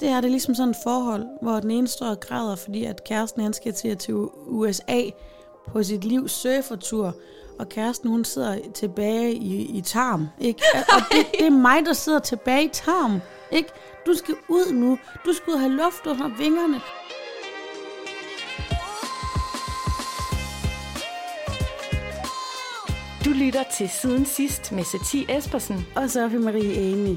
Det her det er ligesom sådan et forhold, hvor den ene står og græder, fordi at kæresten han skal til, til USA på sit livs surfertur, og kæresten hun sidder tilbage i, i tarm, ikke? Og det, det er mig, der sidder tilbage i tarm, ikke? Du skal ud nu. Du skal ud og have luft under vingerne. Du lytter til Siden Sidst med Satie Espersen. Og Sofie Marie Amy.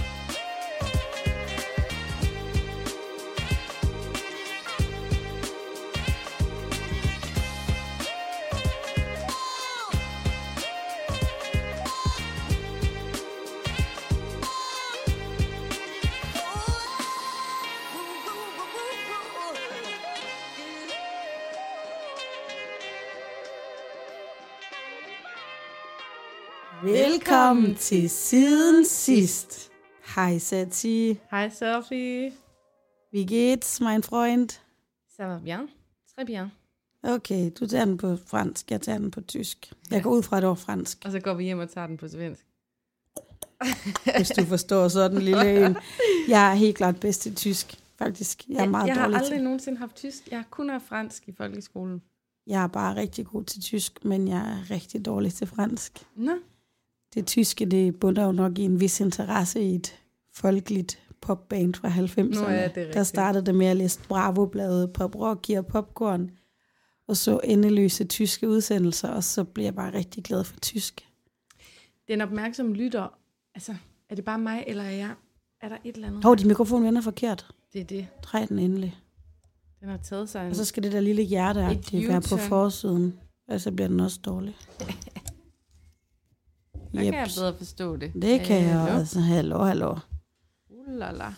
Velkommen til Siden Sidst. Hej Sati. Hej Sophie. Wie geht's, mein Freund? Ça va bien? Très bien. Okay, du tager den på fransk, jeg tager den på tysk. Jeg går ud fra, at det var fransk, Og så går vi hjem og tager den på svensk. hvis du forstår sådan en lille en. Jeg er helt klart bedst til tysk, faktisk. Jeg er meget jeg har dårlig aldrig til. nogensinde haft tysk. Jeg har kun haft fransk i folkeskolen. Jeg er bare rigtig god til tysk, men jeg er rigtig dårlig til fransk. Nå, Det tyske, det bunder jo nok i en vis interesse i et folkeligt popband fra 90'erne. Nå ja, det er Der startede det med at læse Bravo-bladet, Pop Rocky og Popcorn, og så endeløse tyske udsendelser, og så bliver jeg bare rigtig glad for tysk. den opmærksomme lytter, altså, er det bare mig, eller er, jeg, er der et eller andet? Hov, din mikrofon vender forkert. Det er det. Drej den endelig. Den har taget sig en... Og så skal det der lille hjerte være på forsiden, og så bliver den også dårlig. der kan jeg Jeps. bedre forstå det. Det kan jeg Hallo? også. Hallo, hallo. Ulala.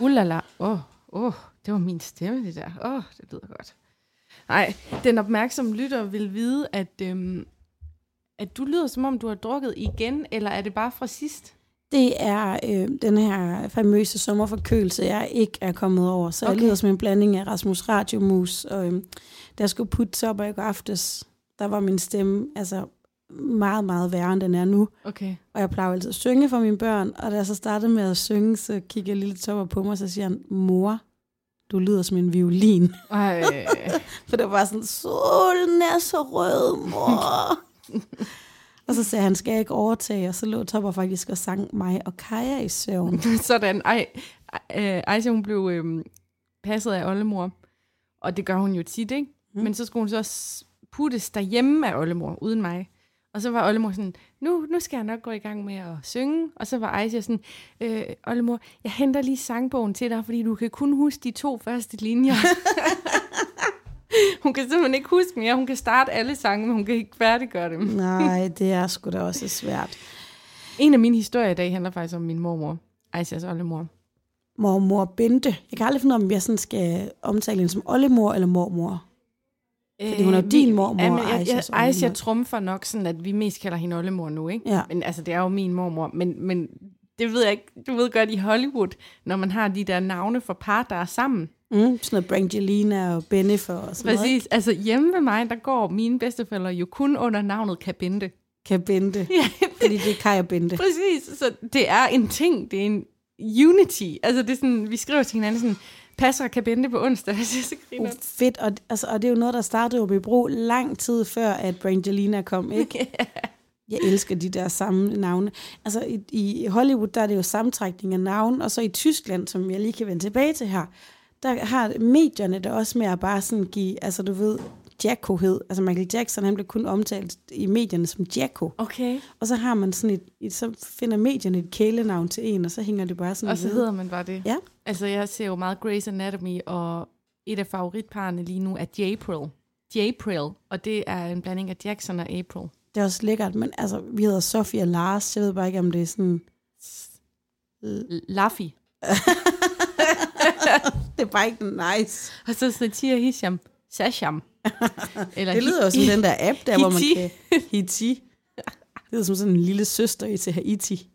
Ulala. Åh, oh, oh, det var min stemme, det der. Åh, oh, det lyder godt. Nej, den opmærksomme lytter vil vide, at, øhm, at du lyder, som om du har drukket igen, eller er det bare fra sidst? Det er øh, den her famøse sommerforkølelse, jeg ikke er kommet over. Så okay. jeg lyder som en blanding af Rasmus Radiomus, og øh, jeg skulle putte op i går aftes, der var min stemme altså meget, meget værre, end den er nu. Okay. Og jeg plejer altid at synge for mine børn, og da jeg så startede med at synge, så kigger lille Topper på mig, og så siger han, mor, du lyder som en violin. Ej, For det var sådan, solen er så rød, mor. og så sagde han, skal jeg ikke overtage? Og så lå Topper faktisk og sang mig og Kaja i søvn. sådan. Ej, øh, Aisha, hun blev øhm, passet af oldemor, og det gør hun jo tit, ikke? Mm. Men så skulle hun så puttes derhjemme af oldemor, uden mig. Og så var oldemor sådan, nu, nu skal jeg nok gå i gang med at synge. Og så var Aisha sådan, øh, oldemor, jeg henter lige sangbogen til dig, fordi du kan kun huske de to første linjer. hun kan simpelthen ikke huske mere. Hun kan starte alle sange, men hun kan ikke færdiggøre dem. Nej, det er sgu da også svært. En af mine historier i dag handler faktisk om min mormor. Aishas oldemor. Mormor Bente. Jeg kan aldrig finde ud af, om jeg sådan skal omtale hende som oldemor eller mormor. Fordi hun er vi- din mormor, Ja, men og jeg, jeg, Aisha trumfer nok sådan, at vi mest kalder hende oldemor nu, ikke? Ja. Men altså, det er jo min mormor. Men, men det ved jeg ikke. Du ved godt i Hollywood, når man har de der navne for par, der er sammen. Mm, sådan noget Brangelina og Bennifer og sådan noget. Præcis. Altså, hjemme ved mig, der går mine bedsteforældre jo kun under navnet Kabente. Kan Bente. Ja, Fordi det er Kaja Bente. præcis. Så det er en ting. Det er en unity. Altså, det er sådan, vi skriver til hinanden sådan, passer Kabente på onsdag, hvis jeg griner. Uh, fedt, og, altså, og det er jo noget, der startede jo i brug lang tid før, at Brangelina kom, ikke? Jeg elsker de der samme navne. Altså i, i Hollywood, der er det jo sammentrækning af navn, og så i Tyskland, som jeg lige kan vende tilbage til her, der har medierne det også med at bare sådan give, altså du ved, Jacko hed. Altså Michael Jackson, han blev kun omtalt i medierne som Jacko. Okay. Og så har man sådan et, et så finder medierne et kælenavn til en, og så hænger det bare sådan Og så ved. hedder man bare det. Ja. Altså, jeg ser jo meget Grey's Anatomy, og et af favoritparerne lige nu er Japril. Japril, og det er en blanding af Jackson og April. Det er også lækkert, men altså, vi hedder Sofie og Lars, jeg ved bare ikke, om det er sådan... Laffy. Det er bare ikke nice. Og så Satir Hisham. Sasham. Eller Det lyder jo som den der app, der hvor man kan... Hiti. Det lyder som sådan en lille søster i til Haiti.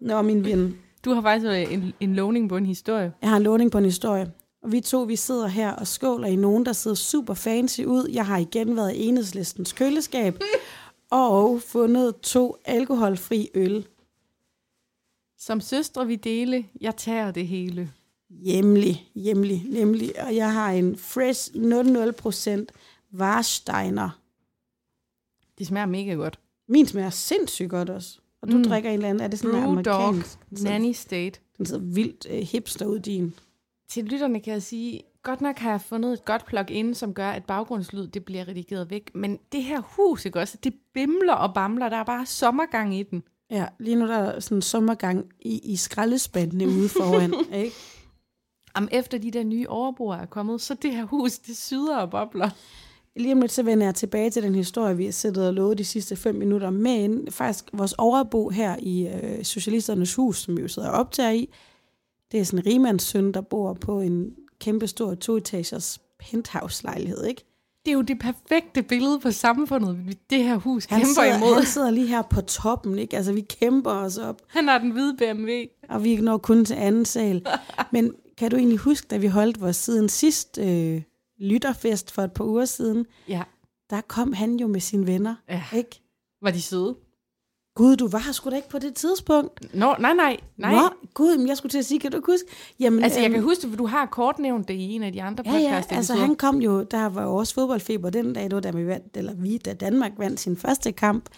Nå, min ven. Du har faktisk en, en lovning på en historie. Jeg har en låning på en historie. Og vi to, vi sidder her og skåler i nogen, der sidder super fancy ud. Jeg har igen været i enhedslistens køleskab. og fundet to alkoholfri øl. Som søstre vi dele, jeg tager det hele. Hjemlig, hjemlig, nemlig. Og jeg har en fresh 00% Warsteiner. Det smager mega godt. Min smager sindssygt godt også. Og du mm. drikker en eller anden, er det sådan Brew Dog amerikansk? Sidder- Nanny State. Den sidder vildt øh, hipster ud din. Til lytterne kan jeg sige, godt nok har jeg fundet et godt plug-in, som gør, at baggrundslyd det bliver redigeret væk. Men det her hus, ikke også, det bimler og bamler. Der er bare sommergang i den. Ja, lige nu der er sådan en sommergang i, i skraldespandene ude foran. ikke? Om efter de der nye overboer er kommet, så det her hus, det syder og bobler. Lige om lidt, så vender jeg tilbage til den historie, vi har siddet og lovet de sidste fem minutter. Men faktisk vores overbo her i øh, Socialisternes Hus, som vi jo sidder og optager i, det er sådan en rigmandssøn, der bor på en kæmpe stor toetagers penthouse-lejlighed, ikke? Det er jo det perfekte billede på samfundet, det her hus Han kæmper sidder, imod. han sidder lige her på toppen, ikke? Altså, vi kæmper os op, Han har den hvide BMW. og vi når kun til anden sal. Men kan du egentlig huske, da vi holdt vores siden sidst øh, lytterfest for et par uger siden, Ja. der kom han jo med sine venner, ja. ikke? Var de søde? Gud, du var her sgu da ikke på det tidspunkt. Nå, nej, nej. nej. Nå, gud, men jeg skulle til at sige, kan du ikke huske? Jamen, Altså, jeg øhm, kan huske det, for du har kort nævnt det i en af de andre Ja, podcast ja, altså han kom jo, der var også fodboldfeber den dag, det var da vi vandt, eller vi, da Danmark vandt sin første kamp.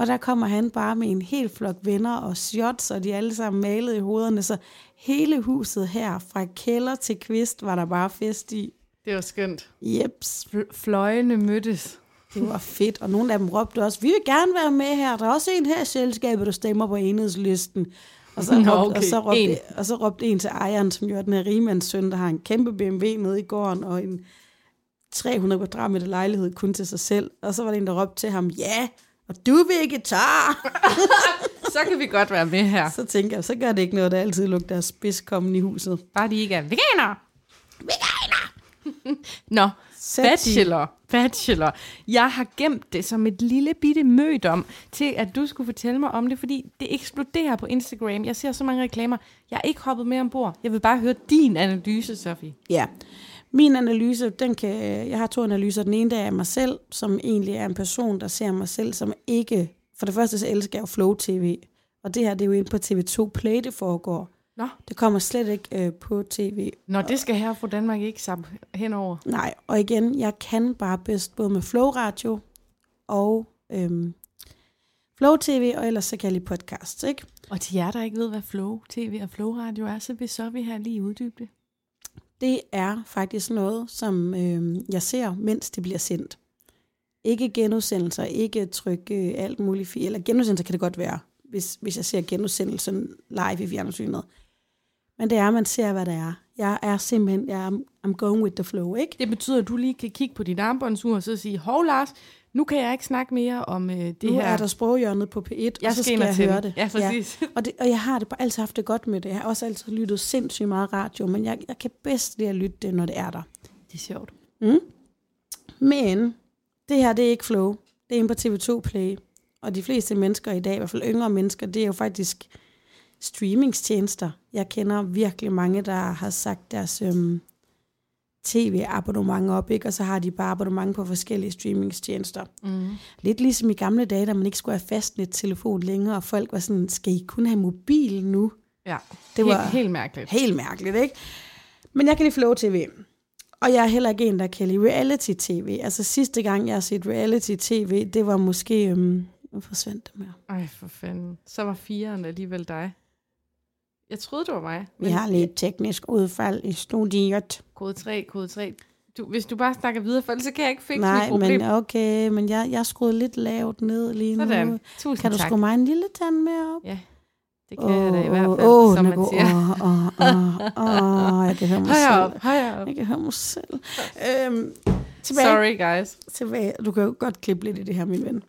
Og der kommer han bare med en hel flok venner og shots, og de er alle sammen malet i hovederne, så hele huset her, fra kælder til kvist, var der bare fest i. Det var skønt. Jeps, Fl- fløjene mødtes. det var fedt. Og nogle af dem råbte også, vi vil gerne være med her. Der er også en her i selskabet, der stemmer på enhedslisten. Og så, Nå, råbte, okay. og, så råbte, En. og så råbte en til ejeren, som jo er den her rigemands søn, der har en kæmpe BMW nede i gården, og en 300 kvadratmeter lejlighed kun til sig selv. Og så var der en, der råbte til ham, ja, og du er vegetar. Så kan vi godt være med her. så tænker jeg, så gør det ikke noget, der altid lugter af spidskommen i huset. Bare de ikke er veganer. Veganer! Nå, bachelor. Bachelor. Jeg har gemt det som et lille bitte mødom til, at du skulle fortælle mig om det, fordi det eksploderer på Instagram. Jeg ser så mange reklamer. Jeg er ikke hoppet med ombord. Jeg vil bare høre din analyse, Sofie. Ja. Min analyse, den kan, jeg har to analyser. Den ene der er af mig selv, som egentlig er en person, der ser mig selv som ikke... For det første så elsker jeg jo Flow TV, og det her det er jo inde på TV2 Play, det foregår. Nå, Det kommer slet ikke øh, på tv. Nå det skal her fra Danmark ikke sappe henover. Nej, og igen, jeg kan bare bedst både med Flow Radio og øhm, Flow TV, og ellers så kan jeg lide podcasts, ikke? Og til jer, der ikke ved, hvad Flow TV og Flow Radio er, så vil så vi her lige uddybe det. Det er faktisk noget, som øh, jeg ser, mens det bliver sendt. Ikke genudsendelser, ikke trykke øh, alt muligt. Eller genudsendelser kan det godt være, hvis, hvis jeg ser genudsendelsen live i fjernsynet. Men det er, at man ser, hvad det er. Jeg er simpelthen, jeg er, I'm going with the flow, ikke? Det betyder, at du lige kan kigge på dit armbåndsur og så sige, hov Lars, nu kan jeg ikke snakke mere om øh, det nu her. er der sproghjørnet på P1, jeg og så skal jeg tænde. høre det. Ja, præcis. Ja. Og, det, og jeg har det bare altid haft det godt med det. Jeg har også altid lyttet sindssygt meget radio, men jeg, jeg kan bedst lide at lytte det, når det er der. Det er sjovt. Mm. Men det her, det er ikke flow. Det er inde på TV2 Play. Og de fleste mennesker i dag, i hvert fald yngre mennesker, det er jo faktisk streamingstjenester. Jeg kender virkelig mange, der har sagt deres øhm, tv-abonnement op, ikke? og så har de bare abonnement på forskellige streamingstjenester. Mm. Lidt ligesom i gamle dage, da man ikke skulle have fastnet-telefon længere, og folk var sådan, skal I kun have mobil nu? Ja, Det helt, var- helt mærkeligt. Helt mærkeligt, ikke? Men jeg kan lide Flow TV. Og jeg er heller ikke en, der kan lide reality-tv. Altså sidste gang, jeg har set reality-tv, det var måske... Øhm, nu forsvandt det med. Ej, for fanden. Så var fireren alligevel dig. Jeg troede, det var mig. Vi har lidt teknisk udfald i studiet. Kode 3, kode 3. Du, hvis du bare snakker videre, for så kan jeg ikke fikse mit Nej, problem. men okay, men jeg, jeg skruede lidt lavt ned lige nu. Sådan. Tusind Kan du tak. skrue mig en lille tand mere op? Ja, det kan jeg da i hvert fald, Åh, som man god. siger. Åh, åh, åh, åh, jeg kan høre mig Højere selv. op, højere op. Jeg kan høre mig selv. Øhm, tilbage. Sorry, guys. tilbage. Du kan jo godt klippe lidt i det her, min ven.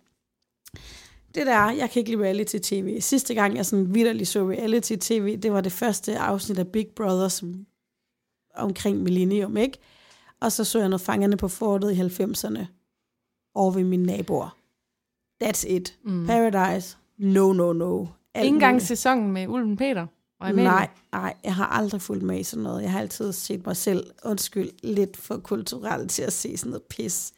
Det der, jeg kan ikke lide reality-tv. Sidste gang, jeg sådan vidderligt så reality-tv, det var det første afsnit af Big Brother, som omkring Millennium, ikke? Og så så jeg noget fangerne på fortet i 90'erne over ved mine naboer. That's it. Mm. Paradise, no, no, no. Alt engang muligt. sæsonen med Ulven Peter. Og Amalie? Nej, nej, jeg har aldrig fulgt med i sådan noget. Jeg har altid set mig selv, undskyld, lidt for kulturel til at se sådan noget pis.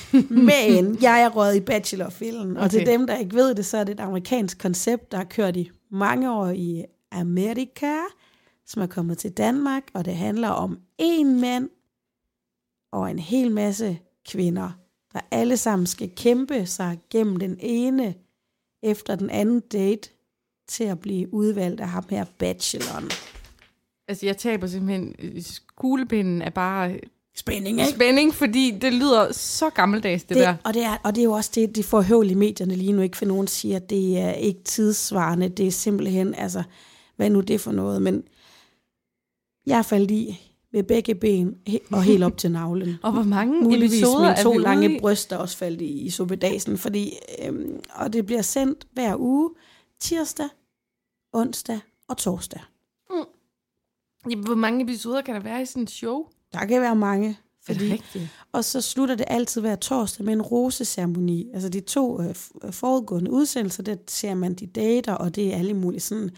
Men jeg er røget i bachelorfilmen, og Okay. til dem, der ikke ved det, så er det et amerikansk koncept, der har kørt i mange år i Amerika, som er kommet til Danmark, og det handler om en mand og en hel masse kvinder, der alle sammen skal kæmpe sig gennem den ene efter den anden date til at blive udvalgt af ham her bacheloren. Altså, jeg taber simpelthen... Kuglepinden er bare Spænding, ikke? spænding, fordi det lyder så gammeldags, det, det der. og, det er, og det er jo også det, de får høvl i medierne lige nu, ikke for nogen siger, at det er ikke tidssvarende, det er simpelthen, altså, hvad nu det for noget, men jeg er faldet i med begge ben og helt op til navlen. Og hvor mange Muligvis episoder med to er vi lange ude i? bryster også faldt i, i suppedasen, fordi, øhm, og det bliver sendt hver uge, tirsdag, onsdag og torsdag. Jamen, hvor mange episoder kan der være i sådan et show? Der kan være mange, Fordi... fordi rigtigt? Og så slutter det altid hver torsdag med en roseceremoni. Altså de to øh, f- forudgående udsendelser, der ser man de dater, og det er alle mulige sådan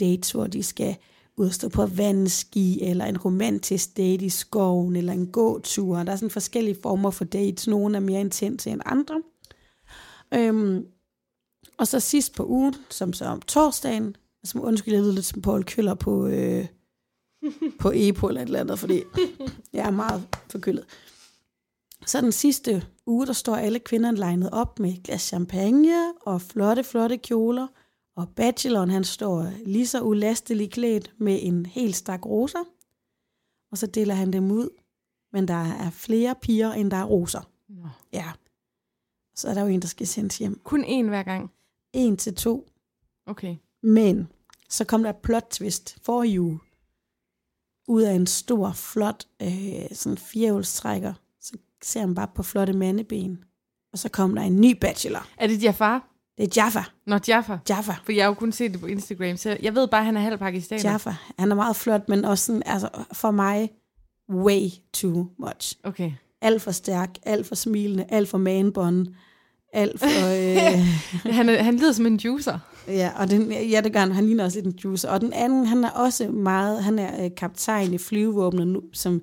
dates, hvor de skal ud og stå på vandski, eller en romantisk date i skoven, eller en gåtur. Der er sådan forskellige former for dates. Nogle er mere intense end andre. Øhm, og så sidst på ugen, som så om torsdagen, som undskyld, jeg lyder lidt som Paul Køller på, øh, på EPO eller et eller andet, fordi jeg er meget forkølet. Så den sidste uge, der står alle kvinderne legnet op med et glas champagne og flotte, flotte kjoler. Og bacheloren, han står lige så ulasteligt klædt med en hel stak roser. Og så deler han dem ud. Men der er flere piger, end der er roser. Nå. Ja. Så er der jo en, der skal sendes hjem. Kun én hver gang. En til to. Okay. Men så kom der et plot twist for i uge. Ud af en stor, flot øh, sådan firehjulstrækker. Så ser man bare på flotte mandeben. Og så kom der en ny bachelor. Er det Jafar? Det er Jaffa. Nå, Jafar. Jaffa. For jeg har jo kun set det på Instagram, så jeg ved bare, at han er halv pakistaner. Jaffa. Han er meget flot, men også sådan, altså for mig, way too much. Okay. Alt for stærk, alt for smilende, alt for manbånd, alt for... Øh, Han, er, han lyder som en juicer. Ja, og den, ja, det gør han. Han ligner også lidt en juicer. Og den anden, han er også meget, han er øh, kaptajn i flyvevåbnet nu, som,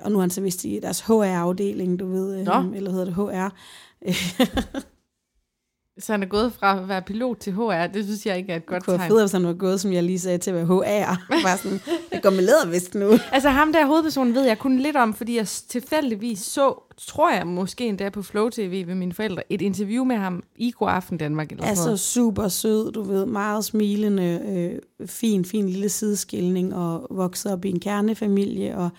og nu er han så vist i deres HR-afdeling, du ved, øh, Nå. eller hedder det HR. Så han er gået fra at være pilot til HR. Det synes jeg ikke er et godt Det kunne være tegn. fedt, han var gået, som jeg lige sagde, til at være HR. Bare sådan, jeg går med lædervest nu. Altså ham der hovedpersonen ved jeg kun lidt om, fordi jeg tilfældigvis så, tror jeg måske endda på Flow TV ved mine forældre, et interview med ham i God Aften Danmark. Eller Altså noget. super sød, du ved, meget smilende, øh, fin, fin lille sideskilning, og vokset op i en kernefamilie, og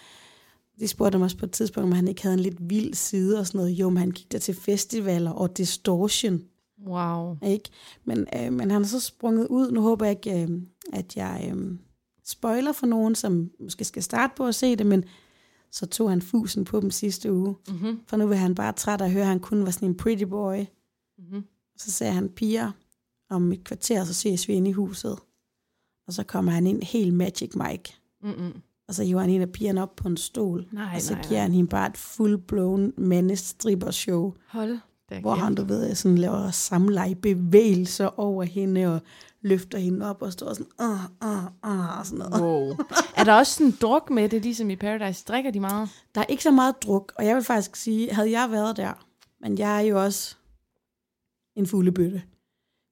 de spurgte mig også på et tidspunkt, om han ikke havde en lidt vild side og sådan noget. Jo, men han gik der til festivaler og distortion. Wow. Ikke? Men, øh, men han er så sprunget ud. Nu håber jeg ikke, øh, at jeg øh, spoiler for nogen, som måske skal starte på at se det, men så tog han fusen på dem sidste uge. Mm-hmm. For nu vil han bare træt af at høre, at han kun var sådan en pretty boy. Mm-hmm. Så sagde han, piger, om et kvarter, så ses vi inde i huset. Og så kommer han ind helt Magic Mike. Mm-mm. Og så hiver han en af pigerne op på en stol. Nej, og så nej, giver nej. han hende bare et full-blown mandestripper-show. Hold da hvor han, du ved, sådan laver samleje bevægelser over hende, og løfter hende op og står sådan, ah, ah, ah, og sådan noget. Wow. er der også sådan druk med det, ligesom i Paradise? Drikker de meget? Der er ikke så meget druk, og jeg vil faktisk sige, havde jeg været der, men jeg er jo også en fuglebøtte,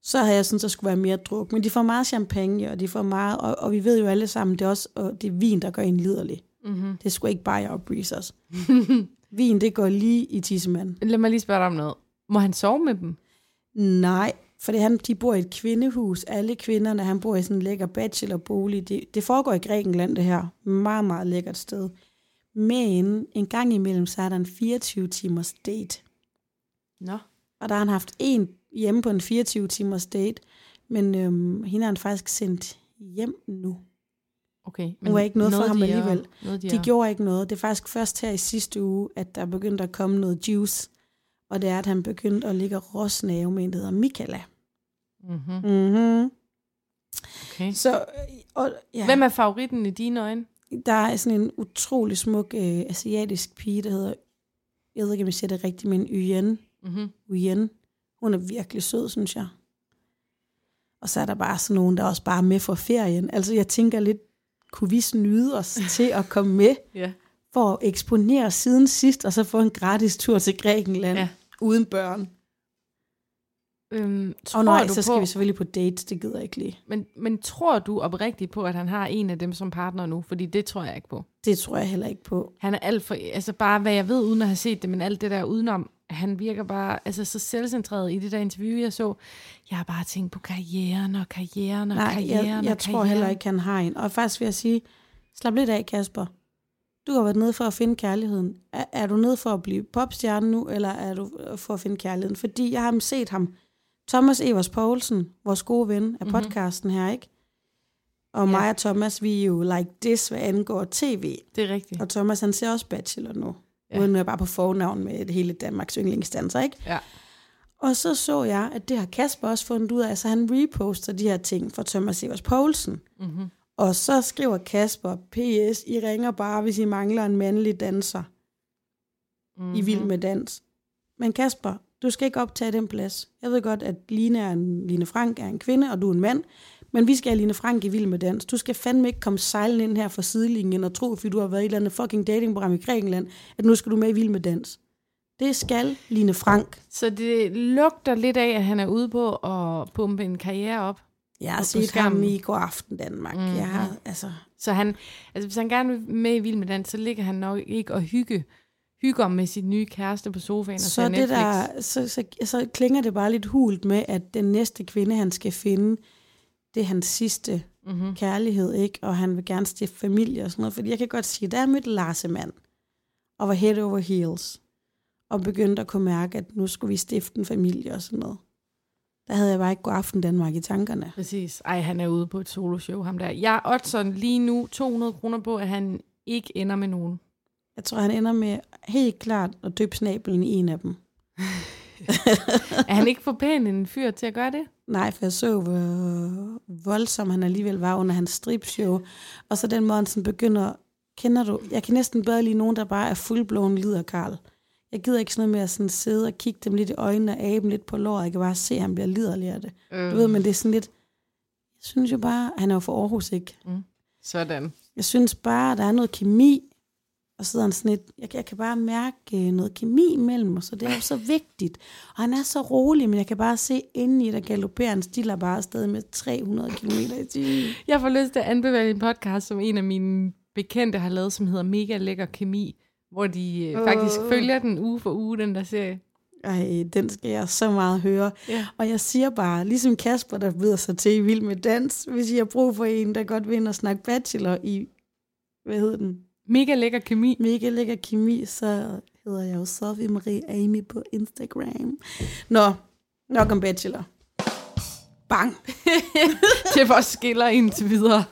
så havde jeg synes, der skulle være mere druk. Men de får meget champagne, og de får meget, og, og vi ved jo alle sammen, det er også og det er vin, der gør en liderlig. Mm-hmm. Det skulle ikke bare jeg breeze os. Vin, det går lige i tissemanden. Lad mig lige spørge dig om noget. Må han sove med dem? Nej, for det, han, de bor i et kvindehus. Alle kvinderne, han bor i sådan en lækker bachelorbolig. Det, det foregår i Grækenland, det her. Meget, meget lækkert sted. Men en gang imellem, så er der en 24 timers date. Nå. Og der har han haft en hjemme på en 24 timers date. Men øhm, hende har han faktisk sendt hjem nu. Okay. Nu er ikke noget for ham de alligevel. noget, de De er- gjorde ikke noget. Det er faktisk først her i sidste uge, at der begyndte at komme noget juice. Og det er, at han begyndte at ligge og råsnave med en, der hedder Michaela. Mhm. Mm-hmm. Okay. Så, øh, og, ja, Hvem er favoritten i dine øjne? der er sådan en utrolig smuk øh, asiatisk pige, der hedder, jeg ved ikke, om jeg siger det rigtigt, men Uyen. Mm-hmm. Hun er virkelig sød, synes jeg. Og så er der bare sådan nogen, der er også bare er med for ferien. Altså jeg tænker lidt, kunne vi snyde os til at komme med Ja. For at eksponere siden sidst, og så få en gratis tur til Grækenland Ja. uden børn? Øhm, tror Og nej, du så skal på, vi selvfølgelig på dates, det gider jeg ikke lige. men, men tror du oprigtigt på, at han har en af dem som partner nu? Fordi det tror jeg ikke på. Det tror jeg heller ikke på. Han er alt for, altså bare hvad jeg ved, uden at have set det, men alt det der udenom, han virker bare altså så selvcentreret i det der interview, jeg så. Jeg har bare tænkt på karrieren og karrieren og Nej, karrieren jeg, og jeg tror karrieren. heller ikke, han har en. Og faktisk vil jeg sige, slap lidt af, Kasper. Du har været nede for at finde kærligheden. Er, er du nede for at blive popstjerne nu, eller er du øh, for at finde kærligheden? Fordi jeg har set ham. Thomas Evers Poulsen, vores gode ven af podcasten her, ikke? Og Ja. mig og Thomas, vi er jo like this, hvad angår tv. Det er rigtigt. Og Thomas, han ser også Bachelor nu. Ja. Uden at bare på fornavn med det hele Danmarks yndlingsdanser, ikke? Ja. Og så så jeg, at det har Kasper også fundet ud af, så han reposter de her ting fra Thomas Evers Poulsen. Mm-hmm. Og så skriver Kasper, PS, I ringer bare, hvis I mangler en mandlig danser. Mm-hmm. I Mhm. vild med dans. Men Kasper, du skal ikke optage den plads. Jeg ved godt, at Line, er en, Line Frank er en kvinde, og du er en mand. Men vi skal have Line Frank i vild med dans. Du skal fandme ikke komme sejlende ind her fra sidelinjen og tro, fordi du har været i et eller andet fucking datingprogram i Grækenland, at nu skal du med i vild med dans. Det skal Line Frank. Så det lugter lidt af, at han er ude på at pumpe en karriere op. Jeg har set skærmen. ham i går aften Danmark. Mm-hmm. Jeg har, altså, Så han, altså hvis han gerne vil med i Vild med Dans, så ligger han nok ikke og hygge, hygger med sin nye kæreste på sofaen og så, ser det Netflix. der, så, så, så klinger det bare lidt hult med, at den næste kvinde, han skal finde, det er hans sidste Mm-hmm. kærlighed, ikke? Og han vil gerne stifte familie og sådan noget. Fordi jeg kan godt sige, da jeg mødte Lars mand, og var head over heels, og begyndte at kunne mærke, at nu skulle vi stifte en familie og sådan noget. Der havde jeg bare ikke god aften Danmark i tankerne. Præcis. Ej, han er ude på et soloshow, ham der. Jeg er oddson lige nu 200 kroner på, at han ikke ender med nogen. Jeg tror, han ender med helt klart at døbe snabelen i en af dem. Er han ikke for pæn en fyr til at gøre det? Nej, for jeg så, hvor voldsom han alligevel var under hans stripshow. Og så den måde, han sådan begynder... Kender du? Jeg kan næsten bedre lide nogen, der bare er fuldblåen lider, Karl. Jeg gider ikke sådan noget med at sådan sidde og kigge dem lidt i øjnene og abe dem lidt på låret. Jeg kan bare se, at han bliver liderlig af det. Øh, Du ved, men det er sådan lidt... Jeg synes jo bare... Han er jo for Aarhus, ikke? Sådan. Jeg synes bare, der er noget kemi. Og sidder han sådan lidt... Jeg, jeg kan bare mærke øh, noget kemi mellem os, og det er jo så vigtigt. Og han er så rolig, men jeg kan bare se indeni, der galopperer han stiller bare afsted med 300 km i timen. Jeg får lyst til at anbefale en podcast, som en af mine bekendte har lavet, som hedder Mega Lækker Kemi, hvor de øh, faktisk Åh. følger den uge for uge, den der serie. Ej, den skal jeg så meget høre. Ja. Og jeg siger bare, ligesom Kasper, der byder sig til i Vild med Dans, hvis I har brug for en, der godt vil og snakke bachelor i, hvad hedder den, Mega Lækker Kemi. mega lækker kemi, så hedder jeg jo Sofie Marie Amy på Instagram. Nå, nok om bachelor. Bang! det var skiller indtil videre.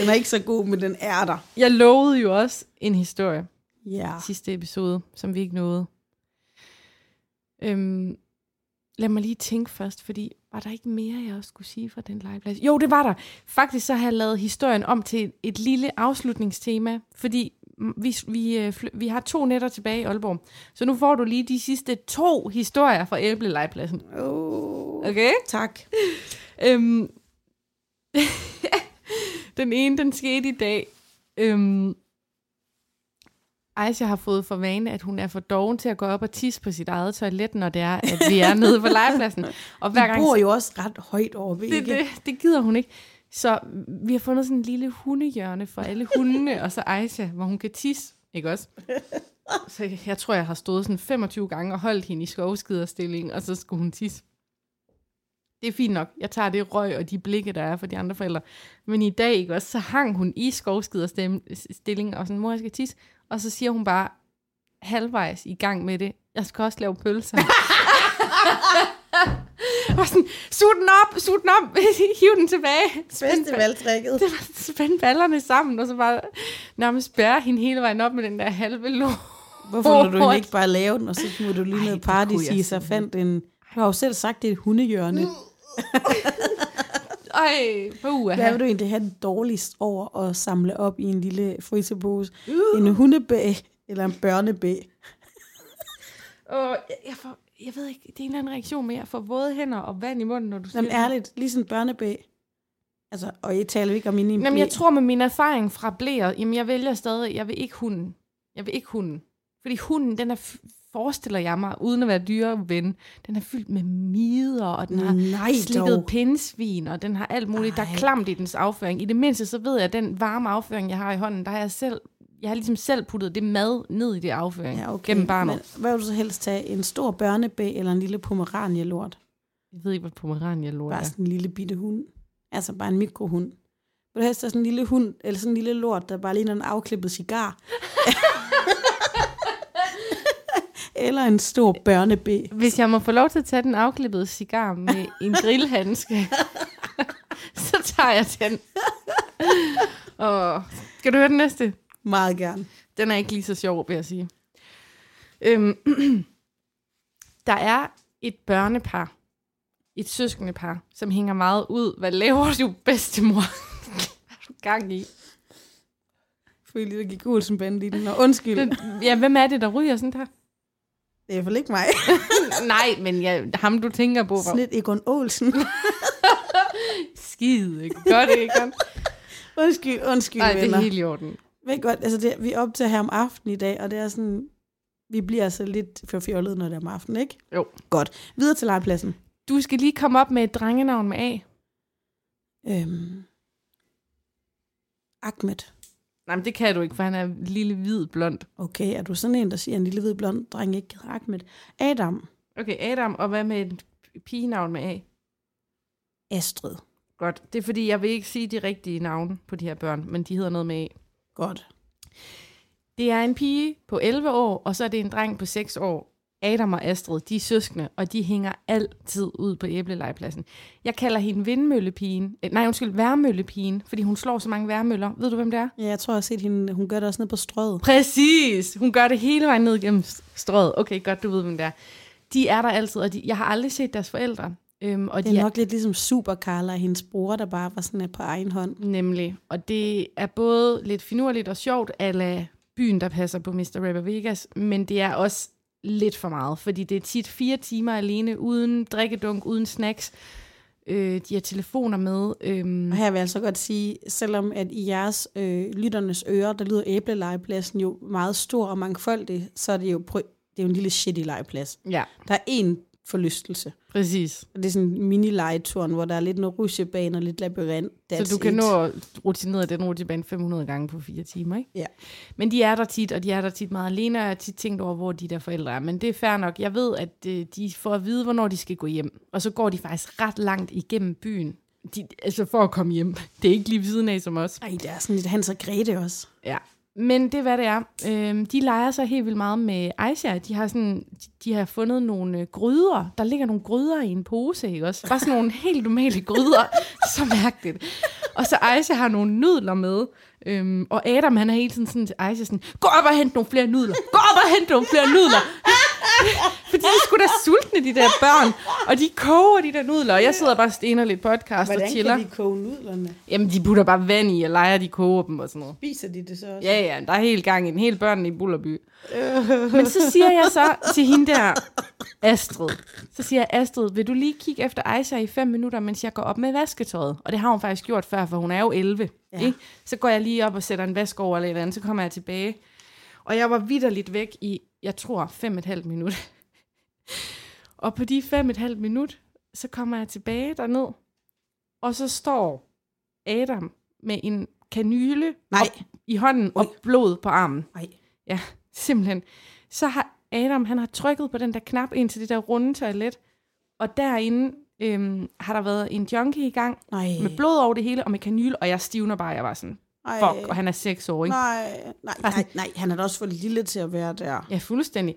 Den er ikke så god, men den er der. Jeg lovede jo også en historie Ja. sidste episode, som vi ikke nåede. Øhm, lad mig lige tænke først, fordi var der ikke mere, jeg også skulle sige fra den legeplads? Jo, det var der. Faktisk så har jeg lavet historien om til et, lille afslutningstema, fordi vi, vi, øh, vi har to nætter tilbage i Aalborg. Så nu får du lige de sidste to historier fra Æble legepladsen. Oh. Okay? Tak. Øhm, den ene, den skete i dag. Øhm, Aisha har fået for vane, at hun er for doven til at gå op og tisse på sit eget toilet, når det er, at vi er nede på legepladsen. Og hver gang, bor jo også ret højt over ved, det, det, det gider hun ikke. Så vi har fundet sådan en lille hundehjørne for alle hundene, og så Aisha, hvor hun kan tisse, ikke også? Så jeg, jeg tror, jeg har stået sådan 25 gange og holdt hende i skovskiderstilling, og så skulle hun tisse. Det er fint nok. Jeg tager det røg og de blikke, der er for de andre forældre. Men i dag, ikke også, så hang hun i skovskiderstilling og sådan, mor, jeg skal tisse. Og så siger hun bare halvvejs i gang med det, jeg skal også lave pølser. og sådan, sug den op, sug den op, hiv den tilbage. Spænd, Festivaltrækket. det var spænde ballerne sammen, og så bare nærmest bære hende hele vejen op med den der halve lå. Hvorfor lader du ikke bare lave den, og så må du lige Ej, noget party sige, så fandt en... Du har jo selv sagt, det er et hundehjørne. Ej, puh, Hvad vil du egentlig have det dårligst over at samle op i en lille frysepose? Uh. En hundebæ eller en børnebæ? Og jeg, jeg, får, jeg ved ikke, det er en eller anden reaktion med at få våde hænder og vand i munden, når du siger Jamen ærligt, lige sådan en børnebæ. Altså, og I taler ikke om en Jamen, jeg tror med min erfaring fra blæer, jamen jeg vælger stadig, jeg vil ikke hunden. Jeg vil ikke hunden. Fordi hunden, den er, forestiller jeg mig, uden at være dyreven, den er fyldt med mider, og den har Nej slikket dog. pindsvin, og den har alt muligt, der er Ej. klamt i dens afføring. I det mindste, så ved jeg, at den varme afføring, jeg har i hånden, der har jeg selv, jeg har ligesom selv puttet det mad ned i det afføring Ja, okay. gennem barnet. Men hvad vil du så helst tage? En stor børnebæ eller en lille pomeranielort? Jeg ved ikke, hvad pomerania lort Bare er. sådan en lille bitte hund. Altså bare en mikrohund. Vil du helst have sådan en lille hund, eller sådan en lille lort, der bare ligner en afklippet cigar? eller en stor børnebæ? Hvis jeg må få lov til at tage den afklippede cigar med en grillhandske, så tager jeg den. Og skal du høre den næste? Meget gerne. Den er ikke lige så sjov, vil jeg sige. Øhm, der er et børnepar, et søskende par, som hænger meget ud. Hvad laver du, bedstemor? Gang i? Lige, der gik Olsen-banditten. Og undskyld, Den, ja, hvem er det, der ryger sådan der? Det er i hvert fald ikke mig. Nej, men ja, ham du tænker på var Egon Olsen. skide. Det ikke? undskyld, undskyld, Nej, det er helt i orden. Ved godt, altså det, vi er op til her om aftenen i dag, og det er sådan, vi bliver altså lidt for fjollet, når det er om aftenen, ikke? Jo. Godt. Videre til legepladsen. Du skal lige komme op med et drengenavn med A. Øhm. Ahmed. Nej, men det kan du ikke, for han er lille, hvid, blond. Okay, er du sådan en, der siger, at en lille hvid blond dreng ikke hedder Ahmed? Adam. Okay, Adam, og hvad med et pigenavn med A? Astrid. Godt. Det er fordi, jeg vil ikke sige de rigtige navne på de her børn, men de hedder noget med A. Godt. Det er en pige på 11 år, og så er det en dreng på 6 år. Adam og Astrid, de er søskende, og de hænger altid ud på æblelegepladsen. Jeg kalder hende vindmøllepigen. Eh, Nej, undskyld, værmøllepigen, fordi hun slår så mange værmøller. Ved du, hvem det er? Ja, jeg tror, jeg har set hende, hun gør det også nede på strøget. Præcis! Hun gør det hele vejen ned gennem strøget. Okay, godt, du ved, hvem det er. De er der altid, og de, jeg har aldrig set deres forældre. Øhm, og Det de er nok lidt ligesom Super Carla og hendes bror, der bare var sådan på egen hånd. Nemlig. Og det er både lidt finurligt og sjovt, ala byen, der passer på Mr. Rapper Vegas, men det er også lidt for meget, fordi det er tit fire timer alene, uden drikkedunk, uden snacks. Øh, de har telefoner med. Øhm, Og her vil jeg altså godt sige, selvom at i jeres øh, lytternes ører, der lyder æblelegepladsen jo meget stor og mangfoldig, så er det jo, det er jo en lille shitty legeplads. ja, Der er én forlystelse. præcis. Og det er sådan en mini-legeturen, hvor der er lidt noget rusjebane og lidt labyrint. That's så du kan it. nå at rutinere den rutsjebane 500 gange på fire timer, ikke? Ja. Men de er der tit, og de er der tit meget alene, og jeg har tit tænkt over, hvor de der forældre er. Men det er fair nok. Jeg ved, at øh, de får at vide, hvornår de skal gå hjem. Og så går de faktisk ret langt igennem byen. De, altså for at komme hjem. Det er ikke lige ved siden af som os. Ej, det er sådan lidt Hans og Grete også. Ja. Men det er, hvad det er. Øhm, de leger sig helt vildt meget med Aisha. De har, sådan, de har fundet nogle øh, gryder. Der ligger nogle gryder i en pose, ikke også? Bare sådan nogle helt normale gryder. så mærkeligt. Og så Aisha har nogle nudler med. Øhm, og Adam, han er hele tiden sådan til Aisha sådan, gå op og hent nogle flere nudler. Gå op og hent nogle flere nudler. Fordi de sgu da sultne, de der børn. Og de koger de der nudler. Og jeg sidder bare og stener lidt podcast og chiller. de koge nudlerne? Jamen, de putter bare vand i og leger, de koger dem og sådan noget. Spiser de det så også? Ja, ja, der er helt gang i en hel børn i Bullerby. Men så siger jeg så til hende der, Astrid, så siger jeg, Astrid, vil du lige kigge efter Aisha i fem minutter, mens jeg går op med vasketøjet? Og det har hun faktisk gjort før, for hun er jo 11. Ja. Ikke? Så går jeg lige op og sætter en vask over eller et eller andet, så kommer jeg tilbage. Og jeg var vidderligt væk i, jeg tror, fem og et halvt minut. og på de fem og et halvt minut, så kommer jeg tilbage derned, og så står Adam med en kanyle Nej. op i hånden og Ui. blod på armen. Nej. Ja, simpelthen. Så har Adam, han har trykket på den der knap ind til det der runde toilet, og derinde øhm, har der været en junkie i gang, Nej. med blod over det hele, og med kanyl, og jeg stivner bare, jeg var sådan, Ej. fuck, og han er seks år, ikke? Nej, nej, nej, nej, han er da også for lille til at være der. Ja, fuldstændig.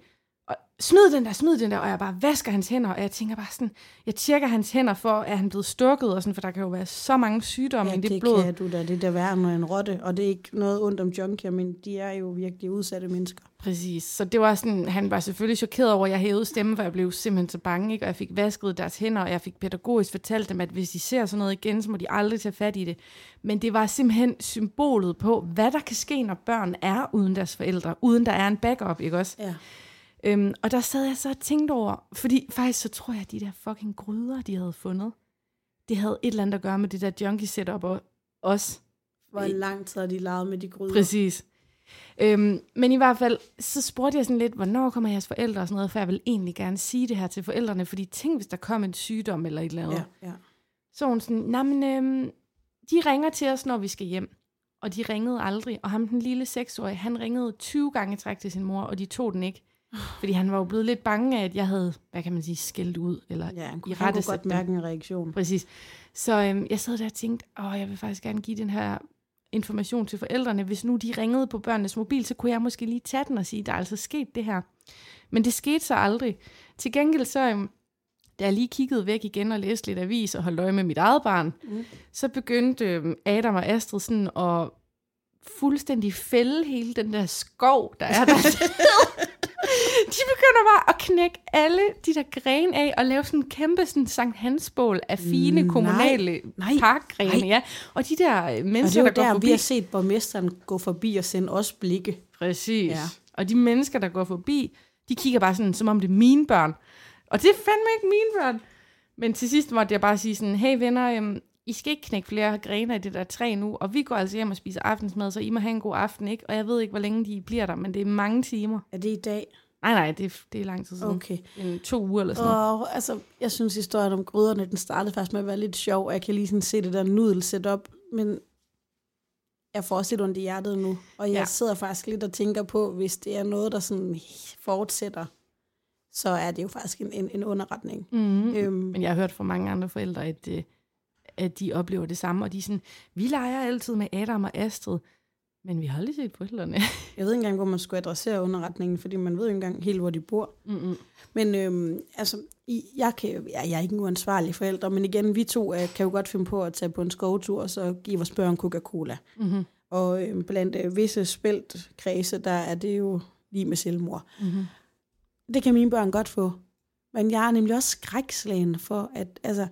Smid den der, smid den der, og jeg bare vasker hans hænder, og jeg tænker bare sådan, jeg tjekker hans hænder for, at han blevet stukket, og sådan, for der kan jo være så mange sygdomme Ja, i det, det blod. kan du da. Det er da værre end en rotte, og det er ikke noget ondt om junkier, men de er jo virkelig udsatte mennesker. Præcis. Så det var sådan, han var selvfølgelig chokeret over, at jeg hævede stemmen, for jeg blev simpelthen så bange, ikke? og jeg fik vasket deres hænder, og jeg fik pædagogisk fortalt dem, at hvis de ser sådan noget igen, så må de aldrig tage fat i det. Men det var simpelthen symbolet på, hvad der kan ske, når børn er uden deres forældre, uden der er en backup, ikke også? Ja. Øhm, og der sad jeg så og tænkte over, fordi faktisk så tror jeg, at de der fucking gryder, de havde fundet, det havde et eller andet at gøre med det der junkie setup og også. Hvor lang tid har de leget med de gryder? Præcis. Øhm, men i hvert fald, så spurgte jeg sådan lidt, hvornår kommer jeres forældre og sådan noget, for jeg vil egentlig gerne sige det her til forældrene, fordi tænk, hvis der kom en sygdom eller et eller andet. Ja, ja. Så hun sådan, nej, men øhm, de ringer til os, når vi skal hjem. Og de ringede aldrig. Og ham, den lille seksårige, han ringede 20 gange træk til sin mor, og de tog den ikke. Fordi han var jo blevet lidt bange af, at jeg havde, hvad kan man sige, skældt ud. Eller Ja, han i kunne, han kunne godt mærke en reaktion. Præcis. Så øhm, jeg sad der og tænkte, åh, jeg vil faktisk gerne give den her information til forældrene. Hvis nu de ringede på børnenes mobil, så kunne jeg måske lige tage den og sige, der er altså sket det her. Men det skete så aldrig. Til gengæld så, øhm, da jeg lige kiggede væk igen og læste lidt avis og holdt øje med mit eget barn, Mm. så begyndte øhm, Adam og Astrid sådan at fuldstændig fælde hele den der skov, der er der. de begynder bare at knække alle de der grene af og lave sådan en kæmpe sådan Sankt Hansbål af fine Nej, kommunale nej, parkgrene. nej. Ja. Og de der øh, Og mennesker, det er der jo går der, forbi. vi har set borgmesteren gå forbi og sende os blikke. Præcis. Ja. Og de mennesker, der går forbi, de kigger bare sådan, som om det er mine børn. Og det er fandme ikke mine børn. Men til sidst måtte jeg bare sige sådan, hey venner, øhm, I skal ikke knække flere grene af det der træ nu, og vi går altså hjem og spiser aftensmad, så I må have en god aften, ikke? Og jeg ved ikke, hvor længe de bliver der, men det er mange timer. Er det i dag? Nej, nej, det, er- det er lang tid siden. Okay. En, to uger eller sådan noget. Og altså, jeg synes, historien om gryderne, den startede faktisk med at være lidt sjov, og jeg kan lige sådan se det der nudel op, men jeg får også lidt ondt i hjertet nu, og jeg ja. Sidder faktisk lidt og tænker på, hvis det er noget, der sådan fortsætter, så er det jo faktisk en, en, en underretning. Mm-hmm. Øhm, Men jeg har hørt fra mange andre forældre, at, øh, at de oplever det samme, og de er sådan, vi leger altid med Adam og Astrid, men vi har aldrig set forældrene. jeg ved ikke engang, hvor man skulle adressere underretningen, fordi man ved jo ikke engang helt, hvor de bor. Mm-hmm. Men øhm, altså, jeg, kan, jeg, jeg er ikke en uansvarlig forælder, men igen, vi to øh, kan jo godt finde på at tage på en skovtur, og så give vores børn Coca-Cola. Mm-hmm. Og øhm, blandt øh, visse spæltkredse, der er det jo lige med selvmord. Mm-hmm. Det kan mine børn godt få. Men jeg er nemlig også skrækslagen for, at altså,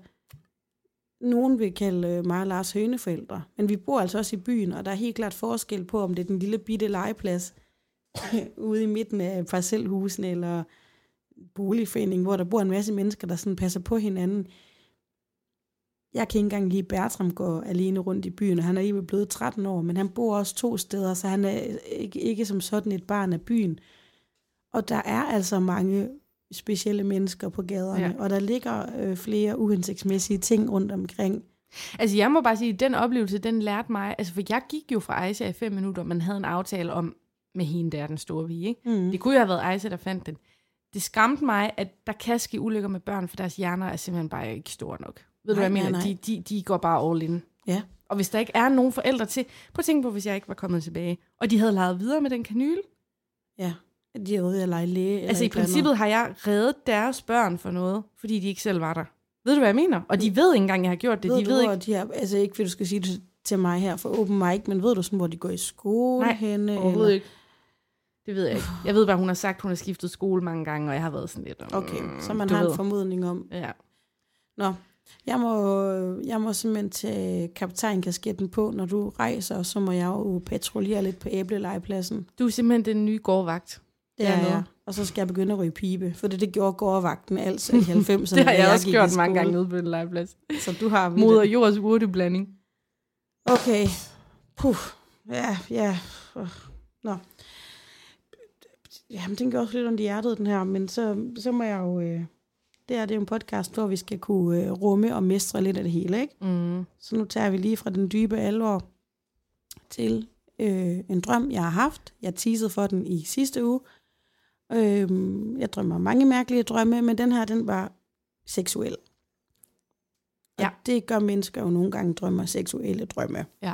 nogen vil kalde øh, mig og Lars høneforældre. Men vi bor altså også i byen, og der er helt klart forskel på, om det er den lille bitte legeplads ude i midten af parcelhusene, eller boligforening, hvor der bor en masse mennesker, der sådan passer på hinanden. Jeg kan ikke engang lige Bertram gå alene rundt i byen, og han er lige blevet 13 år, men han bor også to steder, så han er ikke, ikke som sådan et barn af byen. Og der er altså mange specielle mennesker på gaderne, ja. Og der ligger øh, flere uhensigtsmæssige ting rundt omkring. Altså jeg må bare sige, at den oplevelse, den lærte mig, altså for jeg gik jo fra Aisha i fem minutter, man havde en aftale om med hende der, den store vi, ikke? Mm. Det kunne jo have været Aisha, der fandt den. Det skræmte mig, at der kan ske ulykker med børn, for deres hjerner er simpelthen bare ikke store nok. Ved Nej, du, hvad jeg nej, mener? nej. De, de, de går bare all in. Ja. Og hvis der ikke er nogen forældre til, prøv at tænke på, hvis jeg ikke var kommet tilbage, og de havde leget videre med den kanyle. Ja, de er ude at lege læge. eller Altså i et eller andet. princippet har jeg reddet deres børn for noget, fordi de ikke selv var der. Ved du, hvad jeg mener? Og de ved ikke engang, jeg har gjort det. Ved de du, ved ikke, de har, altså ikke, fordi du skal sige det til mig her for open mic, men ved du sådan, hvor de går i skole Nej, henne? overhovedet eller? ikke. Det ved jeg ikke. Jeg ved bare, hun har sagt, hun har skiftet skole mange gange, og jeg har været sådan lidt... mm, Okay, så man har ved. en formodning om. Ja. Nå, jeg må, jeg må simpelthen tage kaptajnkasketten på, når du rejser, og så må jeg jo patruljere lidt på æblelegepladsen. Du er simpelthen den nye gårdvagt. Dernede. jeg. Og så skal jeg begynde at ryge pibe, for det, det gjorde gårdvagten altså i 90'erne. Det har da jeg også gjort mange gange ude på en legeplads. Så du har Moder jords urteblanding. Okay. Puh. Ja, ja. Nå. Jamen, den gør også lidt i hjertet, den her, men så, så må jeg jo... Øh, det er det er en podcast, hvor vi skal kunne øh, rumme og mestre lidt af det hele, ikke? Mm. Så nu tager vi lige fra den dybe alvor til øh, en drøm, jeg har haft. Jeg teasede for den i sidste uge. Øh, jeg drømmer mange mærkelige drømme, men den her, den var seksuel. Og Ja. det gør mennesker jo nogle gange drømmer seksuelle drømme. Ja.